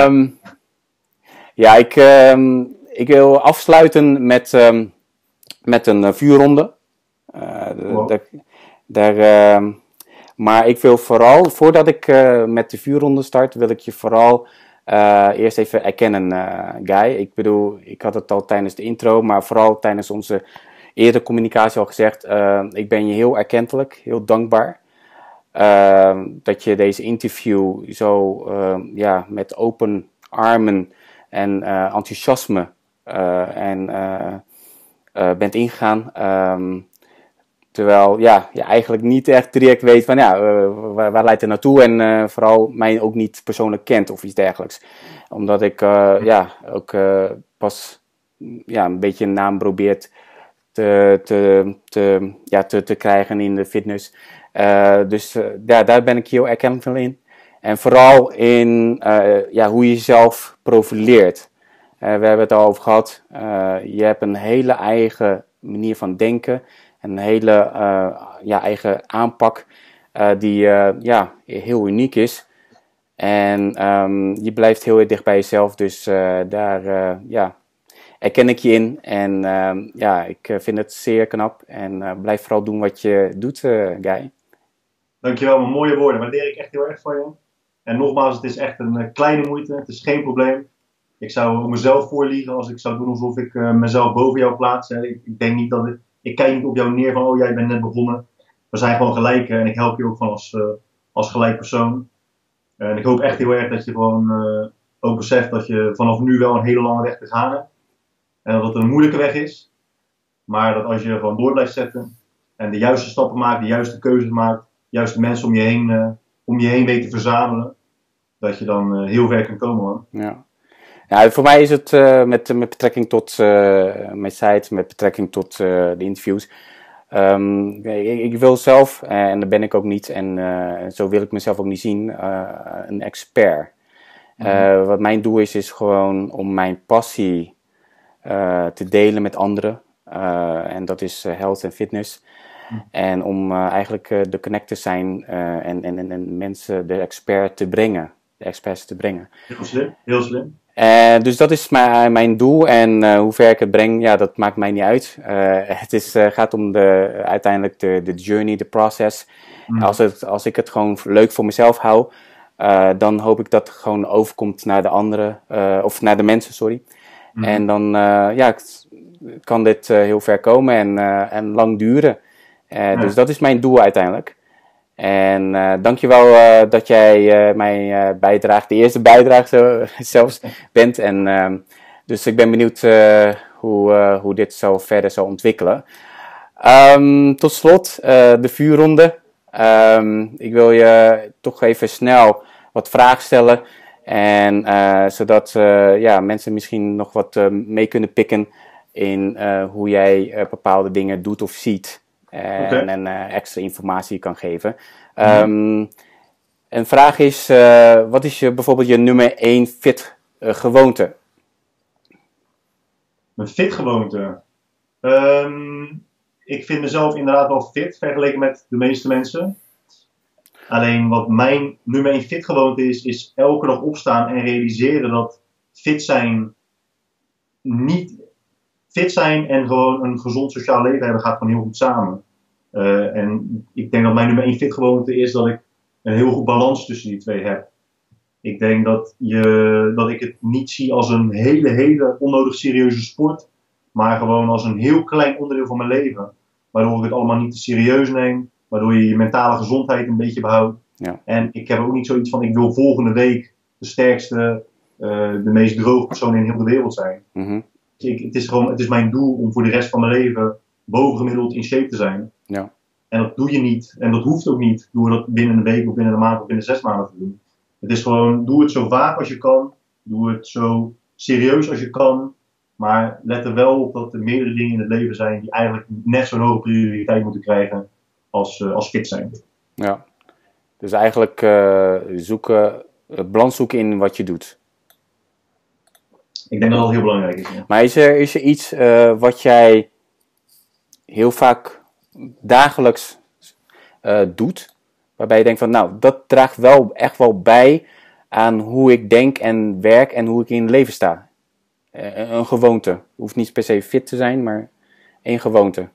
um, ja, ik, um, ik wil afsluiten met. Um, met een eh, vuurronde. Uh, daar, ehm, maar ik wil vooral, voordat ik eh, met de vuurronde start, wil ik je vooral eerst even erkennen, Guy. Ik bedoel, ik had het al tijdens de intro, maar vooral tijdens onze eerdere communicatie al gezegd. ik ben je heel erkentelijk, heel dankbaar. Ehm, dat je deze interview zo ehm, ja, met open armen en enthousiasme en uh, bent ingegaan. Ehm, terwijl ja, je eigenlijk niet echt direct weet van ja, waar, waar, leidt het naartoe en vooral mij ook niet persoonlijk kent of iets dergelijks. Omdat ik ja, ook pas ja, een beetje een naam probeert te, te, te, ja, te, te krijgen in de fitness. dus ja, daar ben ik heel erkend in. En vooral in ja, hoe je jezelf profileert. Eh, we hebben het al over gehad. Eh, je hebt een hele eigen manier van denken. Een hele eh, ja, eigen aanpak. die ja, heel uniek is. En um, je blijft heel erg dicht bij jezelf. Dus daar ja, erken ik je in. En uh, ja, ik vind het zeer knap. En blijf vooral doen wat je doet, uh, Guy.
Dankjewel, mijn mooie woorden. Waardeer ik echt heel erg van je. En nogmaals, het is echt een kleine moeite. Het is geen probleem ik zou mezelf voorliegen als ik zou doen alsof ik uh, mezelf boven jou plaats. Hè. Ik, denk niet dat ik, kijk niet op jou neer van, oh jij bent net begonnen. We zijn gewoon gelijk en ik help je ook gewoon als, uh, als gelijk persoon. En ik hoop echt heel erg dat je gewoon uh, ook beseft dat je vanaf nu wel een hele lange weg te gaan hebt. En dat het een moeilijke weg is. Maar dat als je gewoon door blijft zetten en de juiste stappen maakt, de juiste keuzes maakt, de juiste mensen om je heen, om je heen weet te verzamelen, dat je dan heel ver kan komen. Man.
Ja. Ja, voor mij is het uh, met, met betrekking tot uh, mijn site, met betrekking tot uh, de interviews. Um, ik, ik, wil zelf, en dat ben ik ook niet, en zo wil ik mezelf ook niet zien, een expert. Mm wat mijn doel is, is gewoon om mijn passie te delen met anderen. en dat is health en fitness. Mm En om eigenlijk de connect te zijn en, en, en mensen de expert te brengen. De experts te brengen.
Heel slim, heel slim.
Uh, dus dat is mijn, mijn doel en uh, hoe ver ik het breng, ja, dat maakt mij niet uit. Uh, het is, gaat om de, uiteindelijk de, de journey, de process. Mm. Als, het, als ik het gewoon leuk voor mezelf hou, dan hoop ik dat het gewoon overkomt naar de anderen, of naar de mensen, sorry. Mm. En dan ja, kan dit heel ver komen en, en lang duren. Ja. Dus dat is mijn doel uiteindelijk. En uh, dankjewel uh, dat jij uh, mij bijdraagt, de eerste bijdrage zelfs bent. En ehm, dus ik ben benieuwd hoe, hoe dit zo verder zal ontwikkelen. Um, tot slot de vuurronde. Um, ik wil je toch even snel wat vragen stellen. En zodat ja, mensen misschien nog wat mee kunnen pikken in hoe jij bepaalde dingen doet of ziet. En, en extra informatie kan geven. Um, een vraag is, uh, wat is je, bijvoorbeeld je nummer 1 fit gewoonte?
Mijn fit gewoonte? Um, ik vind mezelf inderdaad wel fit vergeleken met de meeste mensen. Alleen wat mijn nummer 1 fit gewoonte is, is elke dag opstaan en realiseren dat fit zijn niet fit zijn en gewoon een gezond sociaal leven hebben gaat gewoon heel goed samen. Uh, en ik denk dat mijn nummer 1 fit gewoonte is dat ik een heel goed balans tussen die twee heb. Ik denk dat, je, dat ik het niet zie als een hele, hele onnodig serieuze sport. Maar gewoon als een heel klein onderdeel van mijn leven. Waardoor ik het allemaal niet te serieus neem. Waardoor je je mentale gezondheid een beetje behoudt.
Ja.
En ik heb ook niet zoiets van, ik wil volgende week de sterkste, eh, de meest droge persoon in heel de wereld zijn.
Mhm.
Ik, het, is gewoon, het is mijn doel om voor de rest van mijn leven bovengemiddeld in shape te zijn.
Ja.
En dat doe je niet. En dat hoeft ook niet door dat binnen een week of binnen een maand of binnen zes maanden te doen. Het is gewoon, doe het zo vaak als je kan. Doe het zo serieus als je kan. Maar let er wel op dat er meerdere dingen in het leven zijn die eigenlijk net zo'n hoge prioriteit moeten krijgen als, eh, als fit zijn.
Ja. Dus eigenlijk eh, zoeken, uh, balans zoeken in wat je doet.
Ik denk dat dat heel belangrijk is. Ja.
Maar is er, is er iets eh, wat jij heel vaak dagelijks eh, doet, waarbij je denkt van nou, dat draagt wel echt wel bij aan hoe ik denk en werk en hoe ik in het leven sta? Eh, een gewoonte. Hoeft niet per se fit te zijn, maar één gewoonte.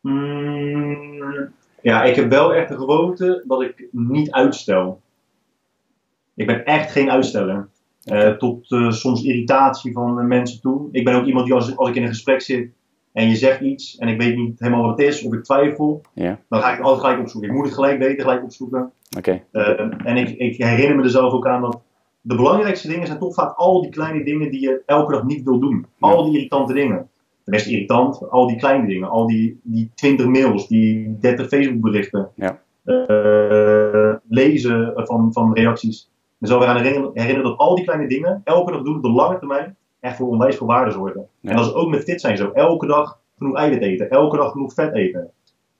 Mm, ja, ik heb wel echt de gewoonte dat ik niet uitstel. Ik ben echt geen uitsteller. Eh, tot eh, soms irritatie van mensen toe. Ik ben ook iemand die als, als ik in een gesprek zit en je zegt iets en ik weet niet helemaal wat het is of ik twijfel,
Ja,
dan ga ik het altijd gelijk opzoeken. Ik moet het gelijk weten, gelijk opzoeken.
oké.
Eh, en ik, ik herinner me er zelf ook aan dat de belangrijkste dingen zijn toch vaak al die kleine dingen die je elke dag niet wil doen. Al die irritante dingen. De rest irritant, al die kleine dingen. Al die, die 20 mails, die 30 Facebook berichten.
Ja.
Lezen van, van reacties. Me zal eraan herinneren, herinneren dat al die kleine dingen, elke dag doen op de lange termijn, echt voor onwijs veel waarde zorgen.
Ja.
En dat is ook met fit zijn zo. Elke dag genoeg eiwit eten, elke dag genoeg vet eten.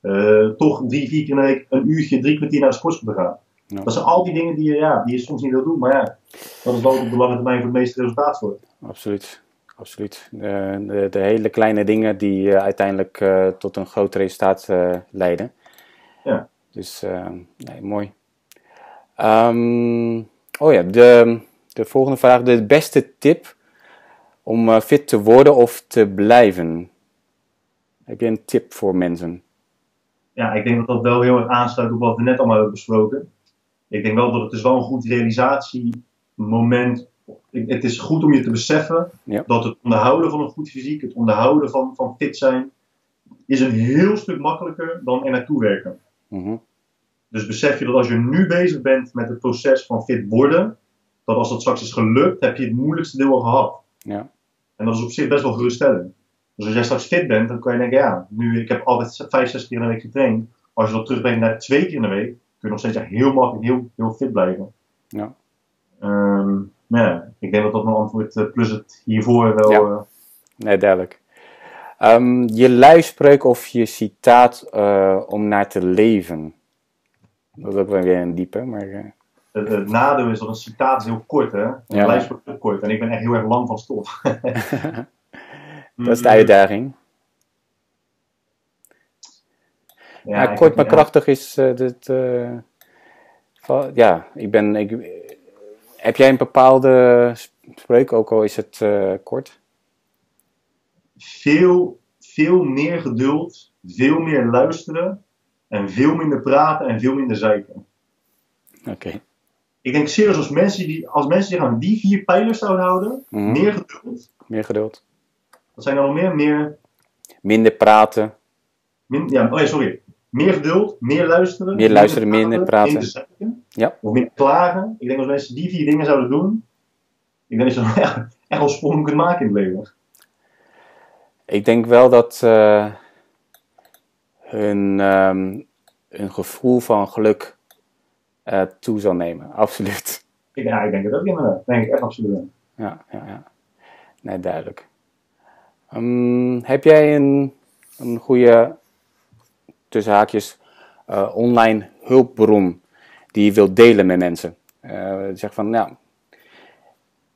Eh, toch drie, vier keer in de week een uurtje, drie kwartier naar de sportschool te gaan.
Ja.
Dat zijn al die dingen die je, ja, die je soms niet wil doen, maar ja, dat is wel op de lange termijn voor het meeste resultaat zorgt.
Absoluut. Absoluut. Eh, de, de hele kleine dingen die eh, uiteindelijk tot een groot resultaat leiden.
Ja.
Dus, nee, mooi. Ehm, oh ja, de, de volgende vraag. De beste tip om eh, fit te worden of te blijven? Heb je een tip voor mensen?
Ja, ik denk dat dat wel heel erg aansluit op wat we net allemaal hebben besproken. Ik denk wel dat het is wel een goed realisatiemoment. Het is goed om je te beseffen
Ja.
dat het onderhouden van een goed fysiek, het onderhouden van, van fit zijn, is een heel stuk makkelijker dan er naartoe werken.
Mhm.
Dus besef je dat als je nu bezig bent met het proces van fit worden, dat als dat straks is gelukt, heb je het moeilijkste deel al gehad.
Ja.
En dat is op zich best wel geruststellend. Dus als jij straks fit bent, dan kan je denken, ja, nu ik heb altijd vijf, zes keer in de week getraind. Als je dat terugbrengt naar twee keer in de week, kun je nog steeds heel makkelijk, heel, heel fit blijven.
Ja.
Maar ja, ik denk dat dat mijn antwoord eh, plus het hiervoor wel.
Ja.
eh,
Nee, duidelijk. Ehm, je luispreuk of je citaat eh, om naar te leven? Dat is ook wel weer een diepe, maar... eh,
het, het nadeel is dat een citaat is heel kort, hè? Een
Ja.
lijst wordt heel kort en ik ben echt heel erg lang van stof.
dat is de uitdaging. Ja, kort maar
ja.
krachtig is eh, dit. eh, ja, ik ben. Ik, heb jij een bepaalde spreuk, ook al is het kort?
veel, veel meer geduld, veel meer luisteren en veel minder praten en veel minder zeiken.
Oké.
Ik denk serieus, als mensen, die, als mensen zich aan die vier pijlers zouden houden,
Mhm.
meer geduld,
Meer geduld.
wat zijn er nog meer? Meer,
Minder praten.
min, ja, oh ja, sorry. Meer geduld, meer luisteren.
Meer luisteren, minder praten.
Minder zeiken,
Ja.
Of minder klagen. Ik denk als mensen die vier dingen zouden doen, ik denk dat je echt, echt wel sprong kunt maken in het leven.
Ik denk wel dat eh, hun, ehm, hun gevoel van geluk eh, toe zal nemen. Absoluut.
Ik, ja, ik denk het ook inderdaad. Dat denk ik echt absoluut.
Ja, ja, ja. Nee, duidelijk. Ehm, heb jij een, een goede, tussen haakjes, eh, online hulpbron die je wilt delen met mensen? Eh zeg van, nou,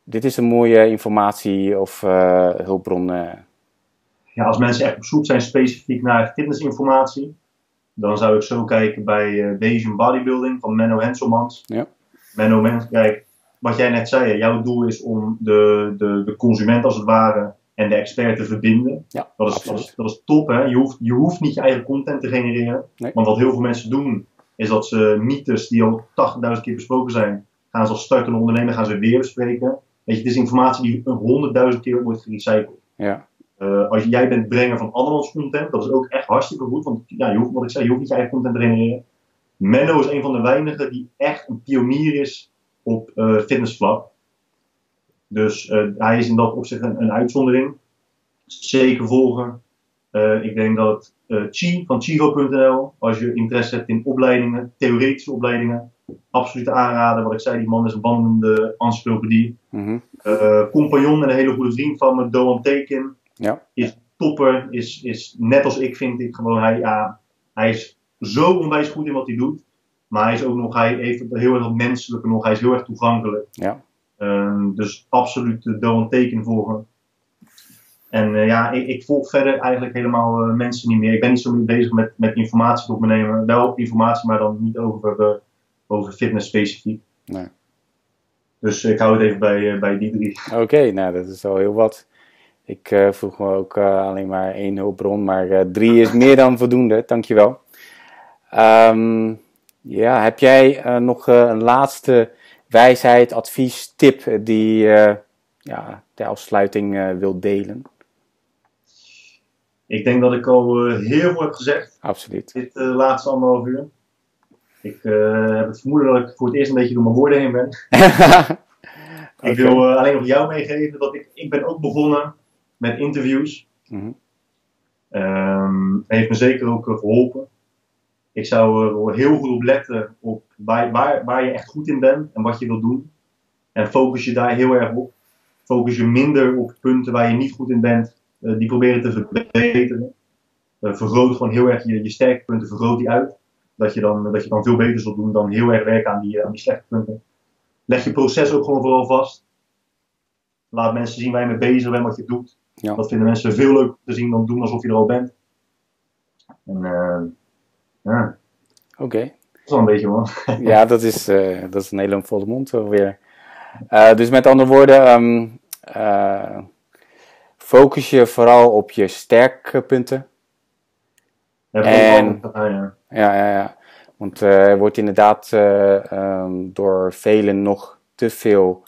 dit is een mooie informatie of hulpbron.
Ja, als mensen echt op zoek zijn specifiek naar fitnessinformatie, dan zou ik zo kijken bij Bayesian Bodybuilding van Menno Henselmans.
Ja.
Menno, Mens, kijk, wat jij net zei, jouw doel is om de, de, de consument als het ware en de expert te verbinden.
Ja,
Dat is, dat is, dat is top, hè? Je hoeft, je hoeft niet je eigen content te genereren.
Nee.
Want wat heel veel mensen doen, is dat ze mythes die al 80.000 keer besproken zijn, gaan ze als startende ondernemer gaan ze weer bespreken. Weet je, het is informatie die honderdduizend keer wordt gerecycled.
Ja.
Uh, als jij bent brenger van andermans content, dat is ook echt hartstikke goed. Want ja, je hoeft, wat ik zei, je hoeft niet je eigen content te genereren. Menno is een van de weinigen die echt een pionier is op uh, fitnessvlak. Dus uh, hij is in dat opzicht een, een uitzondering. Zeker volgen. ik denk dat Chi van Chivo.nl, als je interesse hebt in opleidingen, theoretische opleidingen, absoluut aanraden. Wat ik zei, die man is een wandelende encyclopedie.
Mm -hmm.
compagnon en een hele goede vriend van me, Doan Teken.
Ja.
Is topper, is, is net als ik vind ik gewoon, hij, ja, hij is zo onwijs goed in wat hij doet. Maar hij is ook nog, hij heeft heel erg menselijke nog, hij is heel erg toegankelijk.
Ja.
Um, dus absoluut de Doan Teken volgen. En uh, ja, ik, ik, volg verder eigenlijk helemaal uh, mensen niet meer. Ik ben niet zo meer bezig met, met informatie opnemen. Wel informatie, maar dan niet over, uh, over fitness specifiek.
Nee.
Dus ik hou het even bij, bij die drie.
Oké, okay, nou dat is al heel wat. Ik uh, vroeg me ook uh, alleen maar één hulpbron, maar uh, drie is meer dan voldoende. Dankjewel. Um, ja, heb jij nog een laatste wijsheid, advies, tip die ja, ter afsluiting wilt delen?
Ik denk dat ik al heel veel heb gezegd.
Absoluut.
Dit laatste anderhalf uur. Ik heb het vermoeden dat ik voor het eerst een beetje door mijn woorden heen ben. okay. Ik wil alleen nog jou meegeven dat ik, ik ben ook begonnen met interviews.
Mm -hmm.
um, heeft me zeker ook geholpen. Ik zou er heel goed op letten op waar, waar, waar je echt goed in bent en wat je wilt doen. En focus je daar heel erg op. Focus je minder op punten waar je niet goed in bent. Uh, die proberen te verbeteren. Uh, vergroot gewoon heel erg je, je sterke punten, vergroot die uit. Dat je, dan, dat je dan veel beter zult doen dan heel erg werken aan die, aan die slechte punten. Leg je proces ook gewoon vooral vast. Laat mensen zien waar je mee bezig bent, wat je doet.
Ja.
Dat vinden mensen veel leuker te zien dan doen alsof je er al bent. En uh, ja.
Oké. Okay.
Dat is wel een beetje man.
ja, dat is, uh, dat is een hele volle mond weer. Uh, dus met andere woorden, um, focus je vooral op je sterke punten.
Ja,
en,
ja.
ja, ja, ja. Want er wordt inderdaad um, door velen nog te veel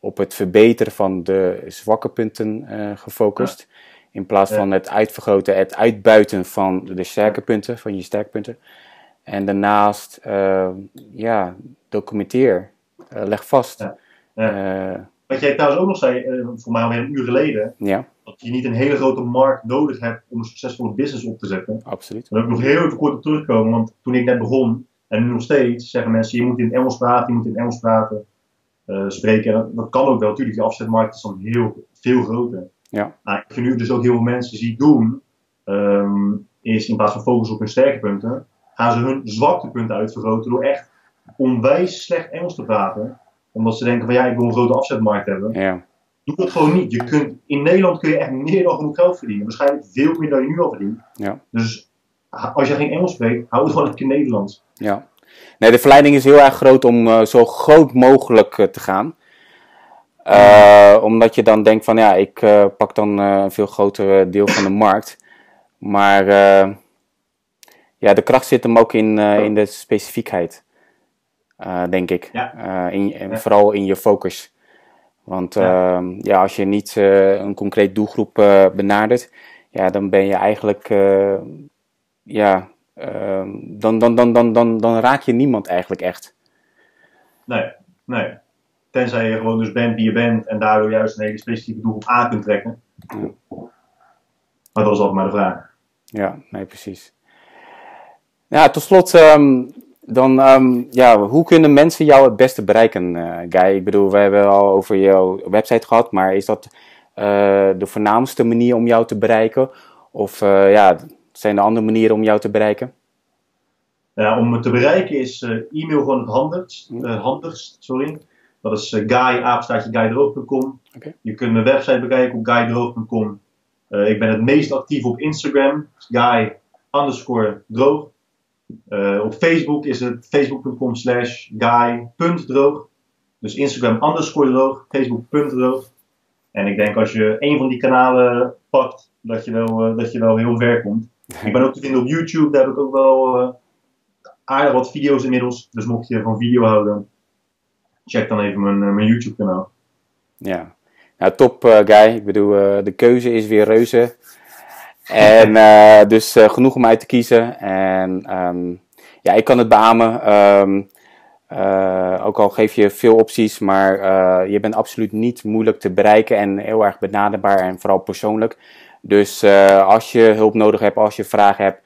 op het verbeteren van de zwakke punten uh, gefocust. Ja. In plaats van het uitvergroten, het uitbuiten van de sterke punten, van je sterke punten. En daarnaast, uh, ja, documenteer. Uh, leg vast.
Wat jij trouwens ook nog zei, voor mij alweer een uur geleden.
Ja.
Dat je niet een hele grote markt nodig hebt om een succesvolle business op te zetten.
Absoluut.
Daar wil ik nog heel even kort op terugkomen. Want toen ik net begon, en nu nog steeds, zeggen mensen, je moet in Engels praten, je moet in Engels praten. Uh, spreken. En dat kan ook wel, natuurlijk. Die afzetmarkt is dan heel veel groter.
Ja.
Maar ik vind nu dus ook heel veel mensen die doen, um, is in plaats van focus op hun sterke punten, gaan ze hun zwakte punten uitvergroten door echt onwijs slecht Engels te praten. Omdat ze denken van ja, ik wil een grote afzetmarkt hebben.
Ja.
Doe dat gewoon niet. Je kunt, in Nederland kun je echt meer dan genoeg geld verdienen. Waarschijnlijk veel meer dan je nu al verdient.
Ja.
Dus als je geen Engels spreekt, hou het gewoon een keer Nederlands.
Ja. Nee, de verleiding is heel erg groot om uh, zo groot mogelijk uh, te gaan. Uh, omdat je dan denkt van ja, ik pak dan een veel groter deel van de markt. Maar ja, de kracht zit hem ook in, in de specifiekheid. denk ik.
Ja.
in, en vooral in je focus. Want ja. ja als je niet een concreet doelgroep benadert, ja, dan ben je eigenlijk ja, dan, dan, dan, dan, dan, dan raak je niemand eigenlijk echt.
Nee, nee. Tenzij je gewoon dus bent wie je bent en daardoor juist een hele specifieke doelgroep aan kunt trekken.
Ja.
Maar dat is altijd maar de vraag.
Ja, nee, precies. Ja, tot slot, um, dan, um, ja, hoe kunnen mensen jou het beste bereiken, uh, Guy? Ik bedoel, we hebben al over jouw website gehad, maar is dat uh, de voornaamste manier om jou te bereiken? Of uh, ja, zijn er andere manieren om jou te bereiken?
Ja, om me te bereiken is uh, e-mail gewoon het handigst. Uh, handigst sorry. Dat is uh.
Okay.
Je kunt mijn website bekijken op guydroog.com. ik ben het meest actief op Instagram. Guy underscore droog. op Facebook is het facebook.com slash guy.droog. Dus Instagram underscore droog, Facebook.droog. En ik denk als je een van die kanalen pakt, dat je wel, dat je wel heel ver komt. Ik ben ook te vinden op YouTube, daar heb ik ook wel uh, aardig wat video's inmiddels. Dus mocht je van video houden, check dan even mijn, eh, mijn YouTube kanaal.
Ja, nou top uh, Guy. Ik bedoel, de keuze is weer reuze. En dus genoeg om uit te kiezen. En um, ja, ik kan het beamen. Um, ook al geef je veel opties, maar je bent absoluut niet moeilijk te bereiken en heel erg benaderbaar en vooral persoonlijk. Dus als je hulp nodig hebt, als je vragen hebt,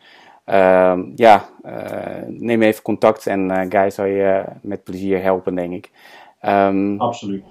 uh, ja, uh, neem even contact en uh, Guy zal je met plezier helpen, denk ik.
Um, Absoluut.